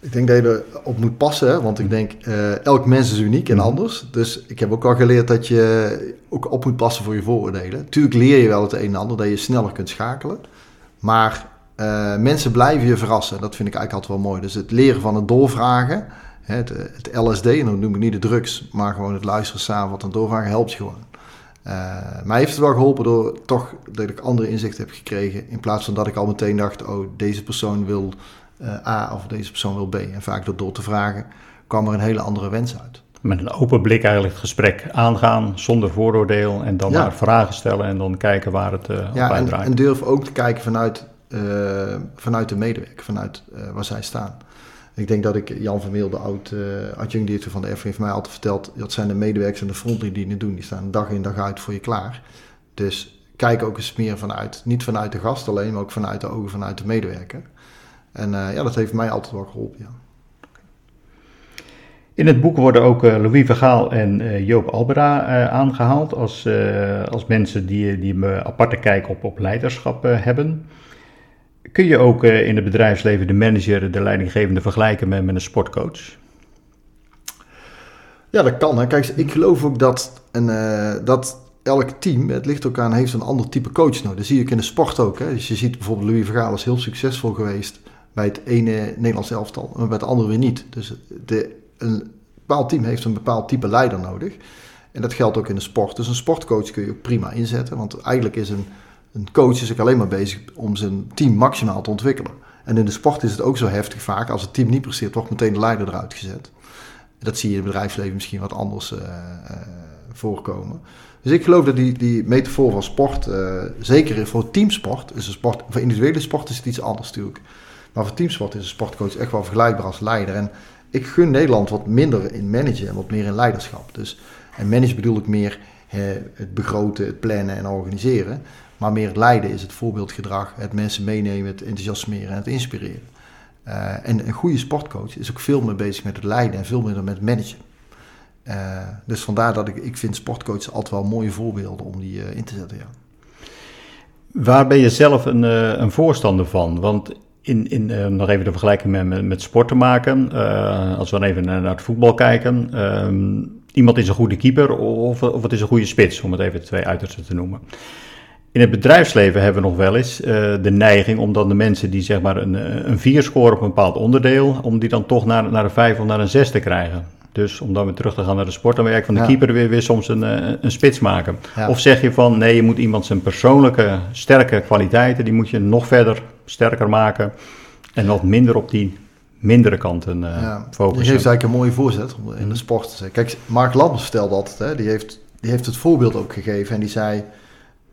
Speaker 1: Ik denk dat je erop moet passen, want ik denk uh, elk mens is uniek en anders. Dus ik heb ook al geleerd dat je ook op moet passen voor je vooroordelen. Tuurlijk leer je wel het een en ander, dat je sneller kunt schakelen. Maar uh, mensen blijven je verrassen. Dat vind ik eigenlijk altijd wel mooi. Dus het leren van het doorvragen, het, het LSD, en noem ik niet de drugs, maar gewoon het luisteren samen wat een doorvragen helpt je gewoon. Uh, mij heeft het wel geholpen door toch dat ik andere inzichten heb gekregen. In plaats van dat ik al meteen dacht, oh deze persoon wil uh, A of deze persoon wil B. En vaak door, door te vragen kwam er een hele andere wens uit.
Speaker 2: Met een open blik eigenlijk het gesprek aangaan, zonder vooroordeel. En dan ja. maar vragen stellen en dan kijken waar het uh,
Speaker 1: ja,
Speaker 2: op
Speaker 1: en,
Speaker 2: draait.
Speaker 1: en durf ook te kijken vanuit, uh, vanuit de medewerker, vanuit waar zij staan. Ik denk dat ik, Jan van Meel, de oud uh, adjunct-directeur van de FV, heeft mij altijd verteld, dat zijn de medewerkers en de frontlinie die het doen. Die staan dag in dag uit voor je klaar. Dus kijk ook eens meer vanuit, niet vanuit de gast alleen, maar ook vanuit de ogen vanuit de medewerker. En uh, ja, dat heeft mij altijd wel geholpen.
Speaker 2: In het boek worden ook uh, Louis Vergaal en Joop Albera aangehaald als, als mensen die, die een aparte kijk op, op leiderschap hebben. Kun je ook in het bedrijfsleven de manager, de leidinggevende vergelijken met, met een sportcoach?
Speaker 1: Ja, dat kan. Hè. Kijk, ik geloof ook dat, een, dat elk team, het ligt ook aan, heeft een ander type coach nodig. Dat zie ik in de sport ook. Hè. Dus je ziet bijvoorbeeld Louis Vergaal is heel succesvol geweest bij het ene Nederlands elftal, maar bij het andere weer niet. Dus de, een bepaald team heeft een bepaald type leider nodig. En dat geldt ook in de sport. Dus een sportcoach kun je ook prima inzetten. Want eigenlijk is een, een coach is ook alleen maar bezig om zijn team maximaal te ontwikkelen. En in de sport is het ook zo heftig vaak. Als het team niet presteert, wordt meteen de leider eruit gezet. Dat zie je in het bedrijfsleven misschien wat anders uh, uh, voorkomen. Dus ik geloof dat die, die metafoor van sport, uh, zeker voor teamsport, is een sport, voor individuele sport is het iets anders natuurlijk. Maar voor teamsport is een sportcoach echt wel vergelijkbaar als leider. En ik gun Nederland wat minder in managen en wat meer in leiderschap. Dus, en managen bedoel ik meer het begroten, het plannen en organiseren. Maar meer het leiden is het voorbeeldgedrag, het mensen meenemen, het enthousiasmeren en het inspireren. Uh, en een goede sportcoach is ook veel meer bezig met het leiden en veel minder met managen. Uh, dus vandaar dat ik, ik vind sportcoaches altijd wel mooie voorbeelden om die uh, in te zetten. Ja.
Speaker 2: Waar ben je zelf een, een voorstander van? Want in, in, nog even de vergelijking met, met, sport te maken. Als we dan even naar, het voetbal kijken. Um, iemand is een goede keeper of, of het is een goede spits, om het even twee uitersten te noemen. In het bedrijfsleven hebben we nog wel eens eh, de neiging om dan de mensen die zeg maar een, een 4 scoren op een bepaald onderdeel, om die dan toch naar, naar een 5 of naar een 6 te krijgen. Dus om dan weer terug te gaan naar de sport, dan werk van de
Speaker 1: Ja.
Speaker 2: keeper weer, weer soms een, eh, een spits maken.
Speaker 1: Ja.
Speaker 2: Of zeg je van nee, je moet iemand zijn persoonlijke sterke kwaliteiten, die moet je nog verder sterker maken. En wat minder op die mindere kanten eh
Speaker 1: Ja,
Speaker 2: focussen.
Speaker 1: geeft eigenlijk een mooie voorzet om in de sport te zeggen. Kijk, Mark Lammers vertelde altijd, hè, die, heeft, die heeft het voorbeeld ook gegeven. En die zei,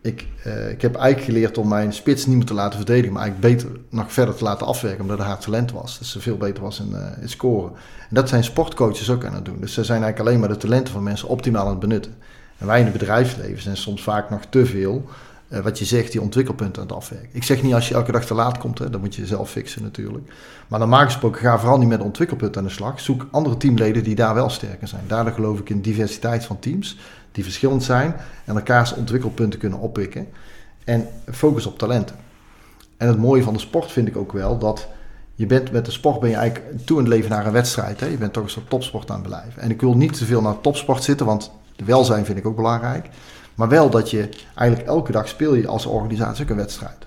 Speaker 1: ik, eh, ik heb eigenlijk geleerd om mijn spits niet meer te laten verdedigen, maar eigenlijk beter nog verder te laten afwerken, omdat hij haar talent was. Dus ze veel beter was in, eh, in scoren. En dat zijn sportcoaches ook aan het doen. Dus ze zijn eigenlijk alleen maar de talenten van mensen optimaal aan het benutten. En wij in het bedrijfsleven zijn soms vaak nog te veel, eh, wat je zegt, die ontwikkelpunten aan het afwerken. Ik zeg niet als je elke dag te laat komt, hè, dan moet je jezelf fixen natuurlijk. Maar normaal gesproken ga vooral niet met ontwikkelpunten aan de slag. Zoek andere teamleden die daar wel sterker zijn. Daardoor geloof ik in diversiteit van teams die verschillend zijn en elkaars ontwikkelpunten kunnen oppikken. En focus op talenten. En het mooie van de sport vind ik ook wel dat je bent met de sport ben je eigenlijk toe in het leven naar een wedstrijd. Hè? Je bent toch een soort topsport aan het beleven. En ik wil niet te veel naar topsport zitten, want de welzijn vind ik ook belangrijk. Maar wel dat je eigenlijk elke dag speel je als organisatie ook een wedstrijd.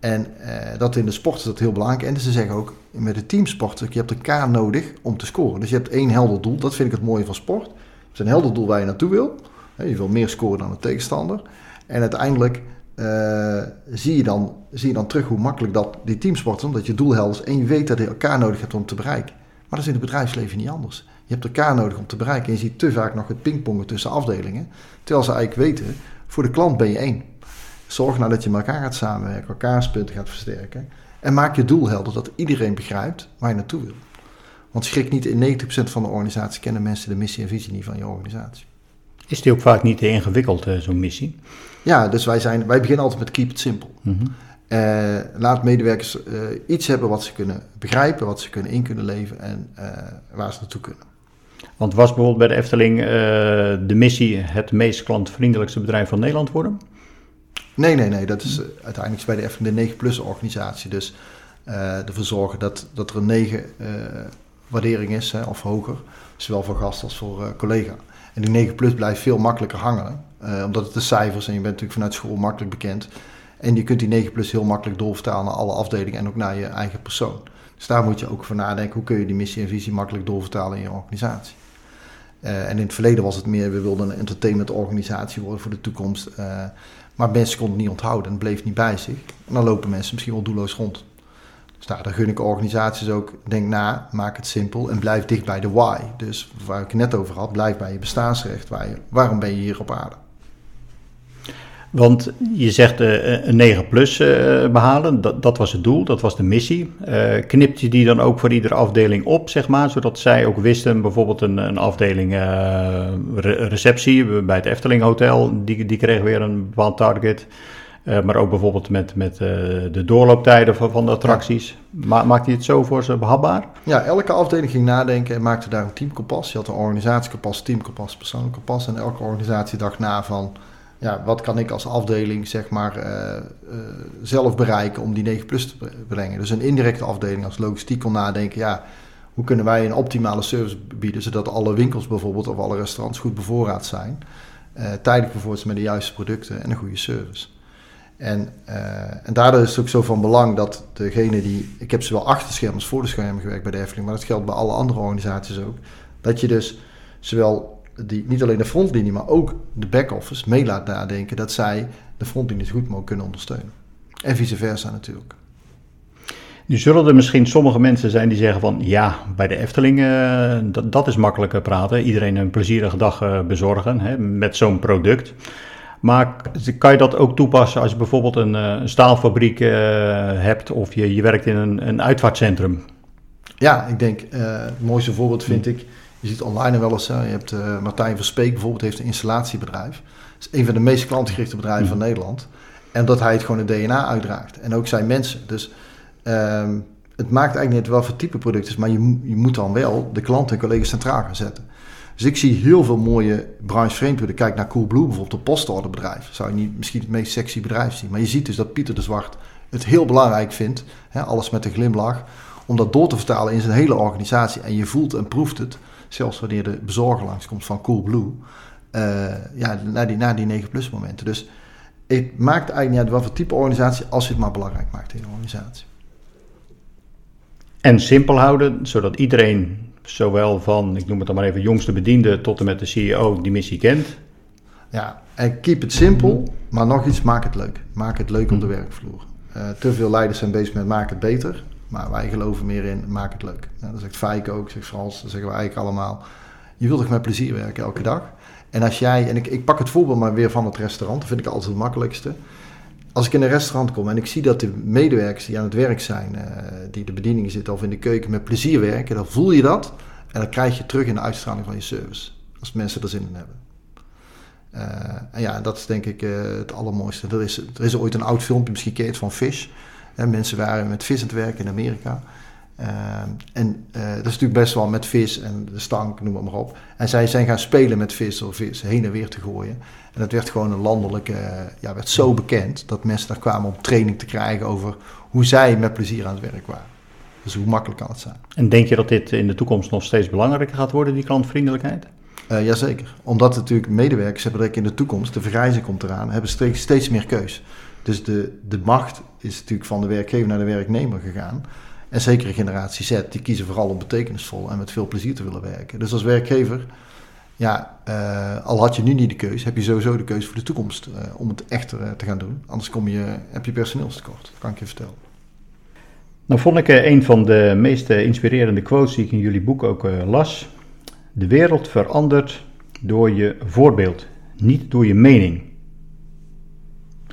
Speaker 1: En eh, dat in de sport is dat heel belangrijk. En ze zeggen ook met de teamsport, je hebt elkaar nodig om te scoren. Dus je hebt één helder doel. Dat vind ik het mooie van sport. Je hebt een helder doel waar je naartoe wil. Je wil meer scoren dan de tegenstander. En uiteindelijk eh, zie, je dan, zie je dan terug hoe makkelijk dat die teamsport is. Omdat je doel helder is en je weet dat je elkaar nodig hebt om te bereiken. Maar dat is in het bedrijfsleven niet anders. Je hebt elkaar nodig om te bereiken. En je ziet te vaak nog het pingpongen tussen afdelingen. Terwijl ze eigenlijk weten, voor de klant ben je één. Zorg nou dat je met elkaar gaat samenwerken, elkaars punten gaat versterken. En maak je doel helder dat iedereen begrijpt waar je naartoe wil. Want schrik niet, in 90% van de organisatie kennen mensen de missie en visie niet van je organisatie.
Speaker 2: Is die ook vaak niet te ingewikkeld, eh, zo'n missie?
Speaker 1: Ja, dus wij, zijn, wij beginnen altijd met keep it simple. Eh, laat medewerkers eh, iets hebben wat ze kunnen begrijpen, wat ze kunnen in kunnen leven en waar ze naartoe kunnen.
Speaker 2: Want was bijvoorbeeld bij de Efteling eh, de missie het meest klantvriendelijkste bedrijf van Nederland worden?
Speaker 1: Nee, nee, nee. Dat is eh, uiteindelijk bij de Efteling de 9 plus organisatie. Dus eh, ervoor zorgen dat, dat er een 9 eh, waardering is, hè, of hoger. Zowel voor gast als voor collega. En die 9 plus blijft veel makkelijker hangen. omdat het de cijfers en je bent natuurlijk vanuit school makkelijk bekend. En je kunt die 9 plus heel makkelijk doorvertalen naar alle afdelingen en ook naar je eigen persoon. Dus daar moet je ook voor nadenken. Hoe kun je die missie en visie makkelijk doorvertalen in je organisatie? Eh, en in het verleden was het meer, we wilden een entertainmentorganisatie worden voor de toekomst. Eh, maar mensen konden het niet onthouden en bleef niet bij zich. En dan lopen mensen misschien wel doelloos rond. Dus daar, daar gun ik organisaties ook, denk na, maak het simpel en blijf dicht bij de why. Dus waar ik het net over had, blijf bij je bestaansrecht. Waar je, waarom ben je hier op aarde?
Speaker 2: Want je zegt eh, een 9 plus eh, behalen, dat, dat was het doel, dat was de missie. Eh knipt je die dan ook voor iedere afdeling op, zeg maar, zodat zij ook wisten, bijvoorbeeld een, een afdeling eh, re- receptie bij het Efteling Hotel, die, die kreeg weer een bepaald target. Eh, maar ook bijvoorbeeld met, met eh, de doorlooptijden van, van de attracties. Ma maakt hij het zo voor ze behapbaar?
Speaker 1: Ja, elke afdeling ging nadenken en maakte daar een teamkompas. Je had een organisatiekompas, teamkompas, persoonlijk kompas. En elke organisatie dacht na van, ja, wat kan ik als afdeling zeg maar eh, eh, zelf bereiken om die 9 plus te bre- brengen. Dus een indirecte afdeling als logistiek kon nadenken, ja, hoe kunnen wij een optimale service bieden, zodat alle winkels bijvoorbeeld of alle restaurants goed bevoorraad zijn. eh tijdelijk zijn met de juiste producten en een goede service. En, eh, en daardoor is het ook zo van belang dat degene die... Ik heb zowel achter schermen als voor de schermen gewerkt bij de Efteling... maar dat geldt bij alle andere organisaties ook. Dat je dus zowel die, niet alleen de frontlinie... maar ook de back-office mee laat nadenken... dat zij de frontlinie zo goed mogelijk kunnen ondersteunen. En vice versa natuurlijk.
Speaker 2: Nu zullen er misschien sommige mensen zijn die zeggen van ja, bij de Efteling, eh, dat, dat is makkelijker praten. Iedereen een plezierige dag eh, bezorgen hè, met zo'n product. Maar kan je dat ook toepassen als je bijvoorbeeld een, eh, een staalfabriek hebt of je, je werkt in een, een uitvaartcentrum?
Speaker 1: Ja, ik denk, het mooiste voorbeeld vind ik... Je ziet online wel eens, hè, je hebt eh, Martijn Verspeek bijvoorbeeld... heeft een installatiebedrijf. Dat is een van de meest klantgerichte bedrijven van Nederland. En dat hij het gewoon het DNA uitdraagt. En ook zijn mensen. Dus ehm, het maakt eigenlijk niet wel voor type product is... maar je, je moet dan wel de klant en collega's centraal gaan zetten. Dus ik zie heel veel mooie branchevreemd worden. Kijk naar Coolblue, bijvoorbeeld een postorderbedrijf. Zou je niet misschien het meest sexy bedrijf zien. Maar je ziet dus dat Pieter de Zwart het heel belangrijk vindt. Hè, alles met een glimlach. Om dat door te vertalen in zijn hele organisatie. En je voelt en proeft het. Zelfs wanneer de bezorger langskomt van Coolblue. eh ja, naar die, naar die 9 plus momenten. Dus het maakt eigenlijk niet uit wat voor type organisatie, als je het maar belangrijk maakt in je organisatie.
Speaker 2: En simpel houden, zodat iedereen, zowel van, ik noem het dan maar even, jongste bediende tot en met de CEO, die missie kent.
Speaker 1: Ja, en keep het simpel, maar nog iets, maak het leuk. Maak het leuk op de werkvloer. Uh, te veel leiders zijn bezig met maak het beter, maar wij geloven meer in maak het leuk. Dat zegt Fijk ook, zegt Frans, dat zeggen we eigenlijk allemaal. Je wilt toch met plezier werken elke dag? En als jij, en ik, ik pak het voorbeeld maar weer van het restaurant, dat vind ik altijd het makkelijkste. Als ik in een restaurant kom en ik zie dat de medewerkers die aan het werk zijn, uh, die de bediening zitten of in de keuken met plezier werken, dan voel je dat en dat krijg je terug in de uitstraling van je service. Als mensen er zin in hebben. Uh, en ja, dat is denk ik uh, het allermooiste. Er is, er is ooit een oud filmpje, misschien het van Fish. Mensen waren met vis aan het werken in Amerika. Uh, en uh, dat is natuurlijk best wel met vis en de stank, noem maar op. En zij zijn gaan spelen met vis door vis heen en weer te gooien. En dat werd gewoon een landelijke, uh, ja, werd zo bekend dat mensen daar kwamen om training te krijgen over hoe zij met plezier aan het werk waren. Dus hoe makkelijk kan het zijn.
Speaker 2: En denk je dat dit in de toekomst nog steeds belangrijker gaat worden, die klantvriendelijkheid?
Speaker 1: Uh, jazeker. Omdat natuurlijk medewerkers hebben dat in de toekomst, de vergrijzing komt eraan, hebben steeds meer keus. Dus de, de macht is natuurlijk van de werkgever naar de werknemer gegaan. En zeker generatie Z, die kiezen vooral om betekenisvol en met veel plezier te willen werken. Dus als werkgever, ja, uh, al had je nu niet de keus, heb je sowieso de keuze voor de toekomst uh, om het echter uh, te gaan doen. Anders kom je, heb je personeelstekort, kan ik je vertellen.
Speaker 2: Nou vond ik een van de meest inspirerende quotes die ik in jullie boek ook las. De wereld verandert door je voorbeeld, niet door je mening.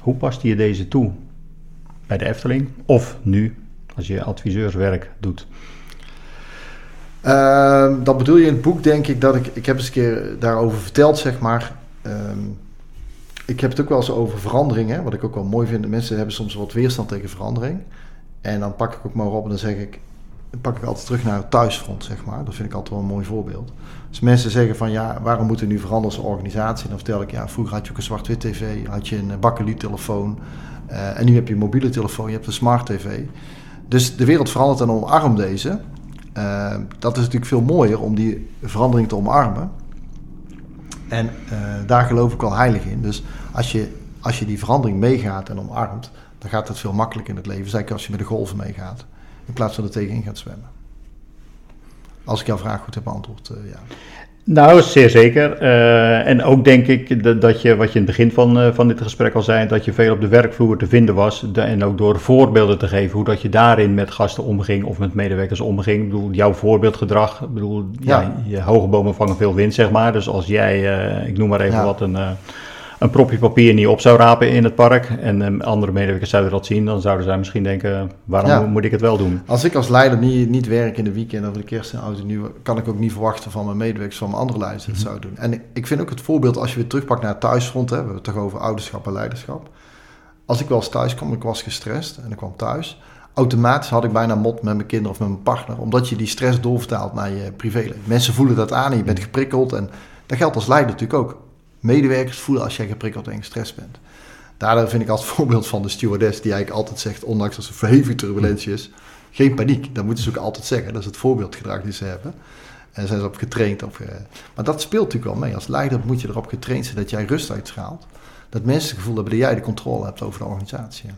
Speaker 2: Hoe past je deze toe bij de Efteling of nu als je adviseurswerk doet?
Speaker 1: Uh, dat bedoel je in het boek, denk ik, dat ik... Ik heb eens een keer daarover verteld, zeg maar. Um, ik heb het ook wel eens over veranderingen, wat ik ook wel mooi vind. Mensen hebben soms wat weerstand tegen verandering. En dan pak ik ook maar op en dan zeg ik... Pak ik altijd terug naar het thuisfront, zeg maar. Dat vind ik altijd wel een mooi voorbeeld. Als mensen zeggen van, ja, waarom moeten we nu veranderen als organisatie? Dan vertel ik, ja, vroeger had je ook een zwart-wit tv. Had je een bakkeliet-telefoon. Uh, en nu heb je een mobiele telefoon, je hebt een smart tv. Dus de wereld verandert en omarm deze. Uh, dat is natuurlijk veel mooier om die verandering te omarmen. En daar geloof ik al heilig in. Dus als je, als je die verandering meegaat en omarmt, dan gaat het veel makkelijker in het leven. Zeker als je met de golven meegaat, in plaats van er tegenin gaat zwemmen. Als ik jouw vraag goed heb beantwoord, uh, ja.
Speaker 2: Nou, zeer zeker. Uh, en ook denk ik dat, dat, je, wat je in het begin van, uh, van dit gesprek al zei, dat je veel op de werkvloer te vinden was. De, en ook door voorbeelden te geven hoe dat je daarin met gasten omging of met medewerkers omging. Ik bedoel, jouw voorbeeldgedrag, ik bedoel, ja. ja je hoge bomen vangen veel wind, zeg maar. Dus als jij, uh, ik noem maar even ja. wat, een een propje papier niet op zou rapen in het park en um, andere medewerkers zouden dat zien, dan zouden zij misschien denken, waarom ja. moet ik het wel doen?
Speaker 1: Als ik als leider niet, niet werk in de weekend of de kerst en oud en nieuw, kan ik ook niet verwachten van mijn medewerkers, van mijn andere leiders dat mm -hmm. zou doen. En ik vind ook het voorbeeld, als je weer terugpakt naar het thuisfront, hè, we hebben het toch over ouderschap en leiderschap. Als ik wel eens thuis kwam, ik was gestrest en ik kwam thuis, automatisch had ik bijna mot met mijn kinderen of met mijn partner, omdat je die stress doorvertaalt naar je privéleven. Mensen voelen dat aan en je bent geprikkeld en dat geldt als leider natuurlijk ook medewerkers voelen als jij geprikkeld en gestrest bent. Daardoor vind ik als voorbeeld van de stewardess die eigenlijk altijd zegt, ondanks dat er verhevige turbulentie is, geen paniek. Dat moeten ze ook altijd zeggen. Dat is het voorbeeldgedrag die ze hebben. En zijn ze op getraind. Op, maar dat speelt natuurlijk wel mee. Als leider moet je erop getraind zijn dat jij rust uitstraalt. Dat mensen het gevoel hebben dat jij de controle hebt over de organisatie.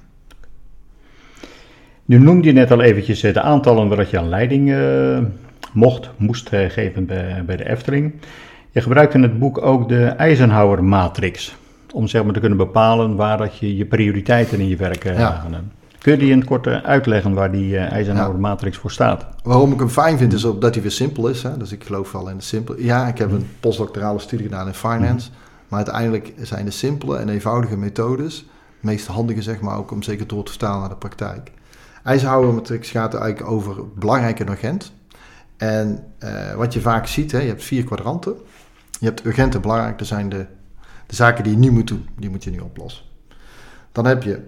Speaker 2: Nu noemde je net al eventjes de aantallen waar je aan leiding uh, mocht, moest geven bij, bij de Efteling. Je gebruikt in het boek ook de Eisenhower-matrix. Om zeg maar te kunnen bepalen waar dat je je prioriteiten in je werk uh, ja. gaan Kun je die in het kort uitleggen waar die uh, Eisenhower-matrix voor staat?
Speaker 1: Waarom ik hem fijn vind is ook dat hij weer simpel is. Hè? Dus ik geloof wel in de simpel. Ja, ik heb een postdoctorale studie gedaan in finance. Mm. Maar uiteindelijk zijn de simpele en eenvoudige methodes meest handige, zeg maar, ook om zeker door te vertalen naar de praktijk. Eisenhower-matrix gaat eigenlijk over belangrijk en urgent. En uh, wat je vaak ziet, hè, je hebt vier kwadranten. Je hebt urgent en belangrijk, dat zijn de, de zaken die je nu moet doen. Die moet je nu oplossen. Dan heb je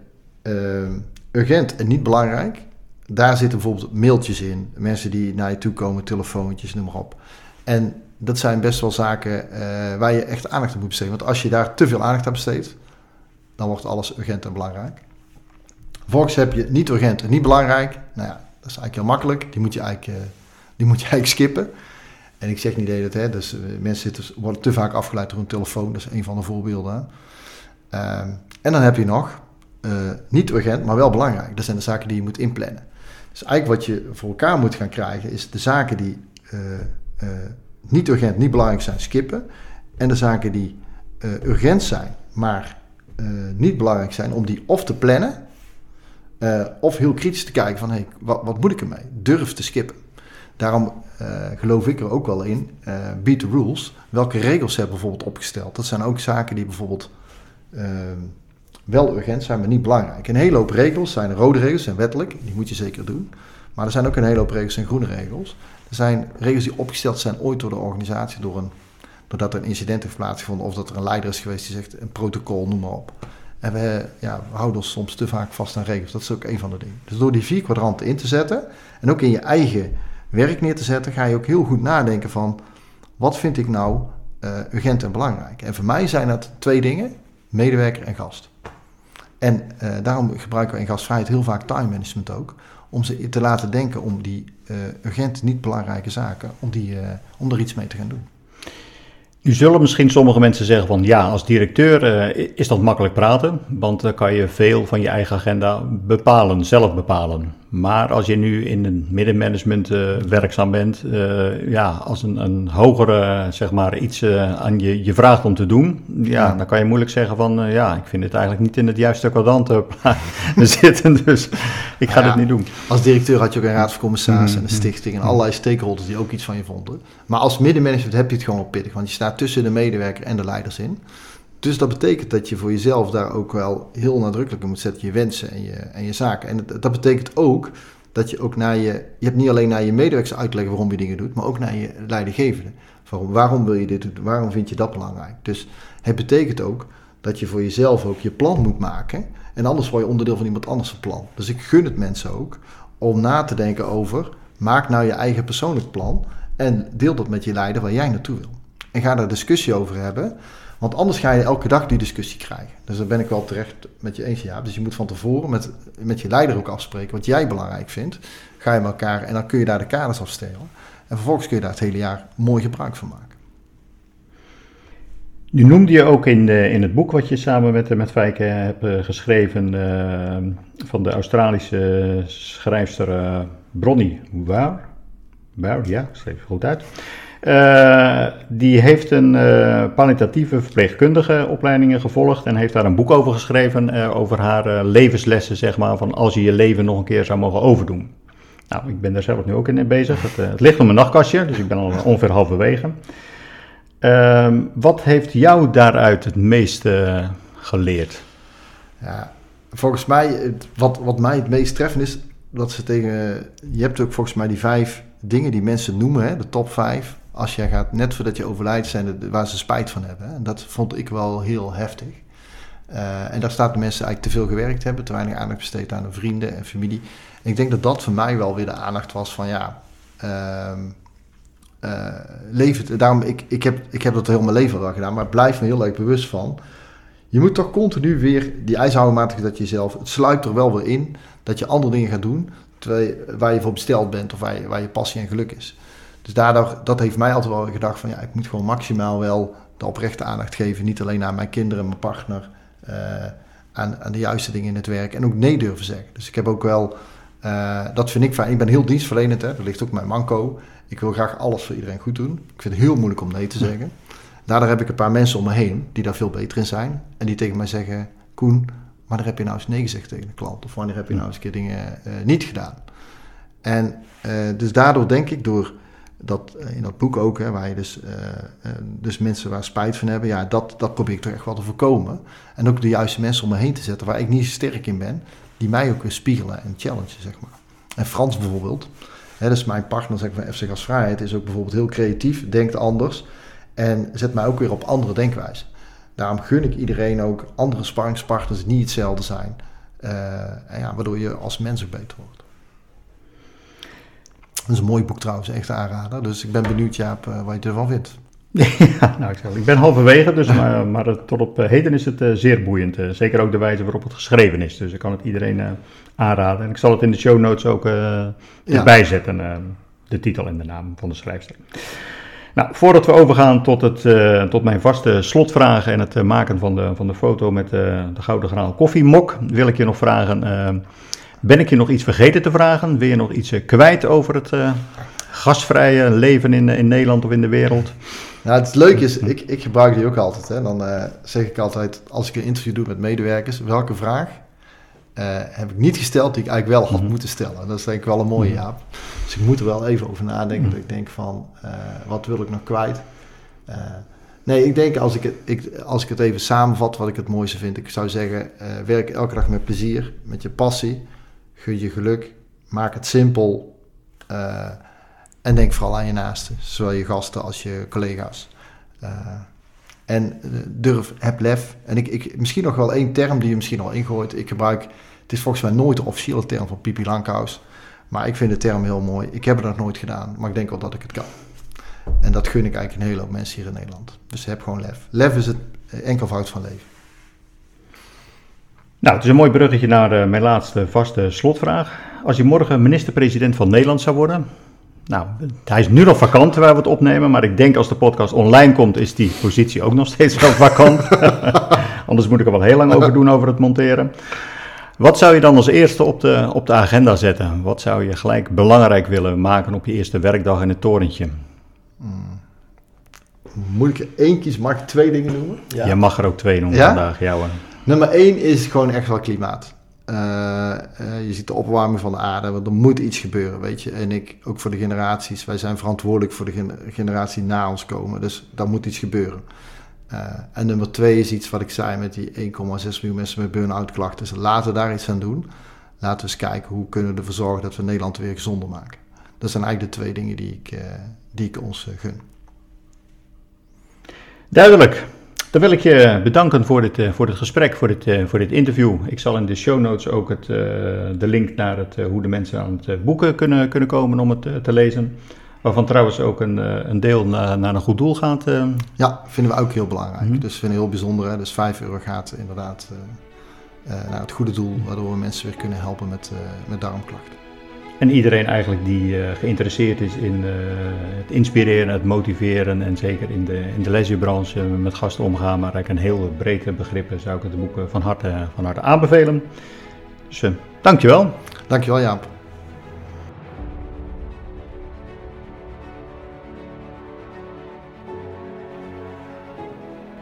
Speaker 1: uh, urgent en niet belangrijk. Daar zitten bijvoorbeeld mailtjes in. Mensen die naar je toe komen, telefoontjes, noem maar op. En dat zijn best wel zaken uh, waar je echt aandacht aan moet besteden. Want als je daar te veel aandacht aan besteedt, dan wordt alles urgent en belangrijk. Vervolgens heb je niet urgent en niet belangrijk. Nou ja, dat is eigenlijk heel makkelijk. Die moet je eigenlijk, uh, die moet je eigenlijk skippen. En ik zeg niet dat hè, dus mensen zitten, worden te vaak afgeleid door een telefoon. Dat is een van de voorbeelden. Uh, en dan heb je nog, eh, niet urgent, maar wel belangrijk. Dat zijn de zaken die je moet inplannen. Dus eigenlijk wat je voor elkaar moet gaan krijgen, is de zaken die eh, eh, niet urgent, niet belangrijk zijn, skippen. En de zaken die eh, urgent zijn, maar eh, niet belangrijk zijn, om die of te plannen, eh, of heel kritisch te kijken van, hey, wat, wat moet ik ermee? Durf te skippen. Daarom eh, geloof ik er ook wel in, eh beat rules. Welke regels ze hebben bijvoorbeeld opgesteld. Dat zijn ook zaken die bijvoorbeeld eh, wel urgent zijn, maar niet belangrijk. Een hele hoop regels zijn rode regels, zijn wettelijk, die moet je zeker doen. Maar er zijn ook een hele hoop regels en groene regels. Er zijn regels die opgesteld zijn ooit door de organisatie, door een, doordat er een incident heeft plaatsgevonden of dat er een leider is geweest die zegt een protocol, noem maar op. En we, ja, we houden ons soms te vaak vast aan regels. Dat is ook een van de dingen. Dus door die vier kwadranten in te zetten en ook in je eigen werk neer te zetten, ga je ook heel goed nadenken van wat vind ik nou eh, urgent en belangrijk. En voor mij zijn dat twee dingen, medewerker en gast. En eh, daarom gebruiken we in gastvrijheid heel vaak time management ook. Om ze te laten denken om die uh, urgent niet belangrijke zaken, om, die, om er iets mee te gaan doen.
Speaker 2: Nu zullen misschien sommige mensen zeggen van ja, als directeur is dat makkelijk praten, want dan kan je veel van je eigen agenda bepalen, zelf bepalen. Maar als je nu in het middenmanagement uh, werkzaam bent, uh, ja, als een, een hogere, zeg maar, iets aan je, je vraagt om te doen, ja, ja. dan kan je moeilijk zeggen van ja, ik vind het eigenlijk niet in het juiste kwadrant zitten, dus ik ga
Speaker 1: ja,
Speaker 2: dit niet doen.
Speaker 1: Als directeur had je ook een raad van commissarissen en een stichting en allerlei stakeholders die ook iets van je vonden. Maar als middenmanagement heb je het gewoon wel pittig, want je staat tussen de medewerker en de leiders in. Dus dat betekent dat je voor jezelf daar ook wel heel nadrukkelijk in moet zetten, je wensen en je, en je zaken. En dat, betekent ook dat je ook naar je, je hebt niet alleen naar je medewerkers uitleggen waarom je dingen doet, maar ook naar je leidinggevende. Waarom, waarom wil je dit doen? Waarom vind je dat belangrijk? Dus het betekent ook dat je voor jezelf ook je plan moet maken. En anders word je onderdeel van iemand anders plan. Dus ik gun het mensen ook om na te denken over, maak nou je eigen persoonlijk plan en deel dat met je leider waar jij naartoe wil. En ga daar discussie over hebben. Want anders ga je elke dag die discussie krijgen. Dus daar ben ik wel terecht met je eens. Ja. Dus je moet van tevoren met, met je leider ook afspreken wat jij belangrijk vindt. Ga je met elkaar en dan kun je daar de kaders afstellen. En vervolgens kun je daar het hele jaar mooi gebruik van maken.
Speaker 2: Nu noemde je ook in, de, in het boek wat je samen met, met Fijke hebt uh, geschreven uh, van de Australische schrijfster uh, Bronnie Ware. Ware, ja, schreef goed uit. Uh, die heeft een uh, palliatieve verpleegkundige opleidingen gevolgd en heeft daar een boek over geschreven, uh, over haar levenslessen, zeg maar, van als je je leven nog een keer zou mogen overdoen. Nou, ik ben daar zelf nu ook in bezig. Het, het ligt op mijn nachtkastje, dus ik ben al ongeveer halverwege. Ehm, wat heeft jou daaruit het meeste geleerd?
Speaker 1: Ja, volgens mij, wat, wat mij het meest treffend is, dat ze tegen, je hebt ook volgens mij die vijf dingen die mensen noemen, hè, de top vijf als jij gaat, net voordat je overlijdt, zijn waar ze spijt van hebben. En dat vond ik wel heel heftig. Uh, en daar staat de mensen eigenlijk te veel gewerkt hebben, te weinig aandacht besteed aan hun vrienden en familie. Ik denk dat dat voor mij wel weer de aandacht was van ja, uh, het. Daarom, ik, ik, heb, ik heb dat heel mijn leven wel gedaan, maar blijf me heel erg bewust van. Je moet toch continu weer die ijzerhoudmatig dat je jezelf, het sluipt er wel weer in, dat je andere dingen gaat doen, je, waar je voor besteld bent of waar je, waar je passie en geluk is. Dus daardoor, dat heeft mij altijd wel gedacht van ja, ik moet gewoon maximaal wel de oprechte aandacht geven. Niet alleen aan mijn kinderen, mijn partner, uh, aan, aan, de juiste dingen in het werk. En ook nee durven zeggen. Dus ik heb ook wel, uh, dat vind ik fijn. Ik ben heel dienstverlenend, hè. dat ligt ook mijn manco. Ik wil graag alles voor iedereen goed doen. Ik vind het heel moeilijk om nee te zeggen. Daardoor heb ik een paar mensen om me heen die daar veel beter in zijn. En die tegen mij zeggen, Koen, maar daar heb je nou eens nee gezegd tegen de klant. Of wanneer heb je nou eens een keer dingen uh, niet gedaan. En dus daardoor denk ik door dat in dat boek ook, hè, waar je dus, uh, uh, dus mensen waar spijt van hebben, ja, dat, dat probeer ik toch echt wel te voorkomen. En ook de juiste mensen om me heen te zetten waar ik niet sterk in ben, die mij ook weer spiegelen en challengen, zeg maar. En Frans bijvoorbeeld, hè, dus mijn partner zeg maar, FC Gasvrijheid, is ook bijvoorbeeld heel creatief, denkt anders en zet mij ook weer op andere denkwijze. Daarom gun ik iedereen ook andere sparringspartners die niet hetzelfde zijn, en ja, waardoor je als mens ook beter wordt. Dat is een mooi boek trouwens, echt aanrader. Dus ik ben benieuwd, Jaap, uh, wat je ervan vindt.
Speaker 2: Ja, nou, ik, zeg, ik ben halverwege, dus, maar, maar tot op heden is het uh, zeer boeiend. Uh, zeker ook de wijze waarop het geschreven is. Dus ik kan het iedereen aanraden. En ik zal het in de show notes ook erbij ja. zetten, de titel en de naam van de schrijfster. Nou, voordat we overgaan tot, het, uh, tot mijn vaste slotvragen en het uh, maken van de, van de foto met uh, de Gouden Graal koffiemok, wil ik je nog vragen, ben ik je nog iets vergeten te vragen? Wil je nog iets kwijt over het gasvrije leven in, in Nederland of in de wereld?
Speaker 1: Nou, het leuke is, ik, ik gebruik die ook altijd. Hè. Dan zeg ik altijd, als ik een interview doe met medewerkers, welke vraag heb ik niet gesteld die ik eigenlijk wel had mhm. moeten stellen. Dat is denk ik wel een mooie, mhm. Jaap. Dus ik moet er wel even over nadenken. Dat ik denk van, uh, wat wil ik nog kwijt? Nee, ik denk als ik, het, ik, als ik het even samenvat, wat ik het mooiste vind. Ik zou zeggen, werk elke dag met plezier, met je passie. Gun je geluk. Maak het simpel. en denk vooral aan je naasten. Zowel je gasten als je collega's. en durf, heb lef. En ik, ik, misschien nog wel één term die je misschien al ingooit. Ik gebruik, het is volgens mij nooit de officiële term van Pipi Lankhuis. Maar ik vind de term heel mooi. Ik heb het nog nooit gedaan, maar ik denk wel dat ik het kan. En dat gun ik eigenlijk een hele hoop mensen hier in Nederland. Dus heb gewoon lef. Lef is het enkelvoud van leven.
Speaker 2: Nou, het is een mooi bruggetje naar uh, mijn laatste vaste slotvraag. Als je morgen minister-president van Nederland zou worden. Nou, hij is nu nog vakant terwijl we het opnemen, maar ik denk als de podcast online komt, is die positie ook nog steeds wel vakant. Anders moet ik er wel heel lang over doen over het monteren. Wat zou je dan als eerste op de, op de agenda zetten? Wat zou je gelijk belangrijk willen maken op je eerste werkdag in het torentje? Hmm.
Speaker 1: Moet ik er één kiezen? Mag ik twee dingen noemen?
Speaker 2: Ja. Je mag er ook twee noemen vandaag, ja
Speaker 1: Nummer één is gewoon echt wel klimaat. Uh, je ziet de opwarming van de aarde, want er moet iets gebeuren, weet je. En ik, ook voor de generaties, wij zijn verantwoordelijk voor de generatie na ons komen. Dus daar moet iets gebeuren. Uh, en nummer twee is iets wat ik zei met die 1,6 miljoen mensen met burn-out klachten. Dus laten we daar iets aan doen. Laten we eens kijken hoe kunnen we ervoor zorgen dat we Nederland weer gezonder maken. Dat zijn eigenlijk de twee dingen die ik, die ik ons gun.
Speaker 2: Duidelijk. Dan wil ik je bedanken voor dit, voor dit gesprek, voor dit, voor dit interview. Ik zal in de show notes ook het, de link naar het, hoe de mensen aan het boeken kunnen, kunnen komen om het te lezen. Waarvan trouwens ook een, eh, een deel naar, naar een goed doel gaat. Eh.
Speaker 1: Ja, vinden we ook heel belangrijk. Mhm. Dus vinden we heel bijzonder. Hè? Dus 5 euro gaat inderdaad uh, naar het goede doel, waardoor we mensen weer kunnen helpen met, met darmklachten.
Speaker 2: En iedereen eigenlijk die geïnteresseerd is in het inspireren, het motiveren en zeker in de, in de met gasten omgaan, maar eigenlijk een heel breed begrip, zou ik het boek van harte, van harte aanbevelen. Dus dankjewel.
Speaker 1: Dankjewel Jaap.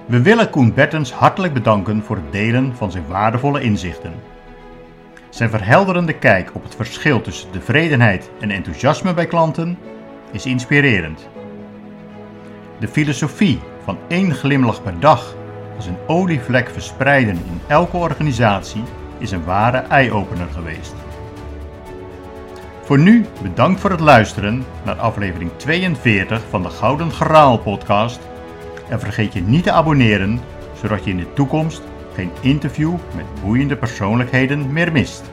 Speaker 2: We willen Koen Bertens hartelijk bedanken voor het delen van zijn waardevolle inzichten. Zijn verhelderende kijk op het verschil tussen tevredenheid en enthousiasme bij klanten is inspirerend. De filosofie van één glimlach per dag als een olievlek verspreiden in elke organisatie is een ware eye-opener geweest. Voor nu bedankt voor het luisteren naar aflevering 42 van de Gouden Graal podcast en vergeet je niet te abonneren, zodat je in de toekomst geen interview met boeiende persoonlijkheden meer mist.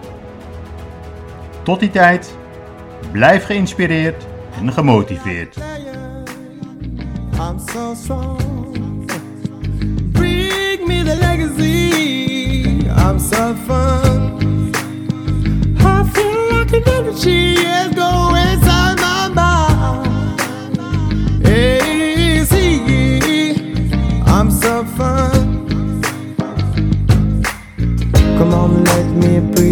Speaker 2: Tot die tijd, blijf geïnspireerd en gemotiveerd. I'm so strong. Bring me the legacy. I'm so fun. I feel like an energy is going inside my. me breathe.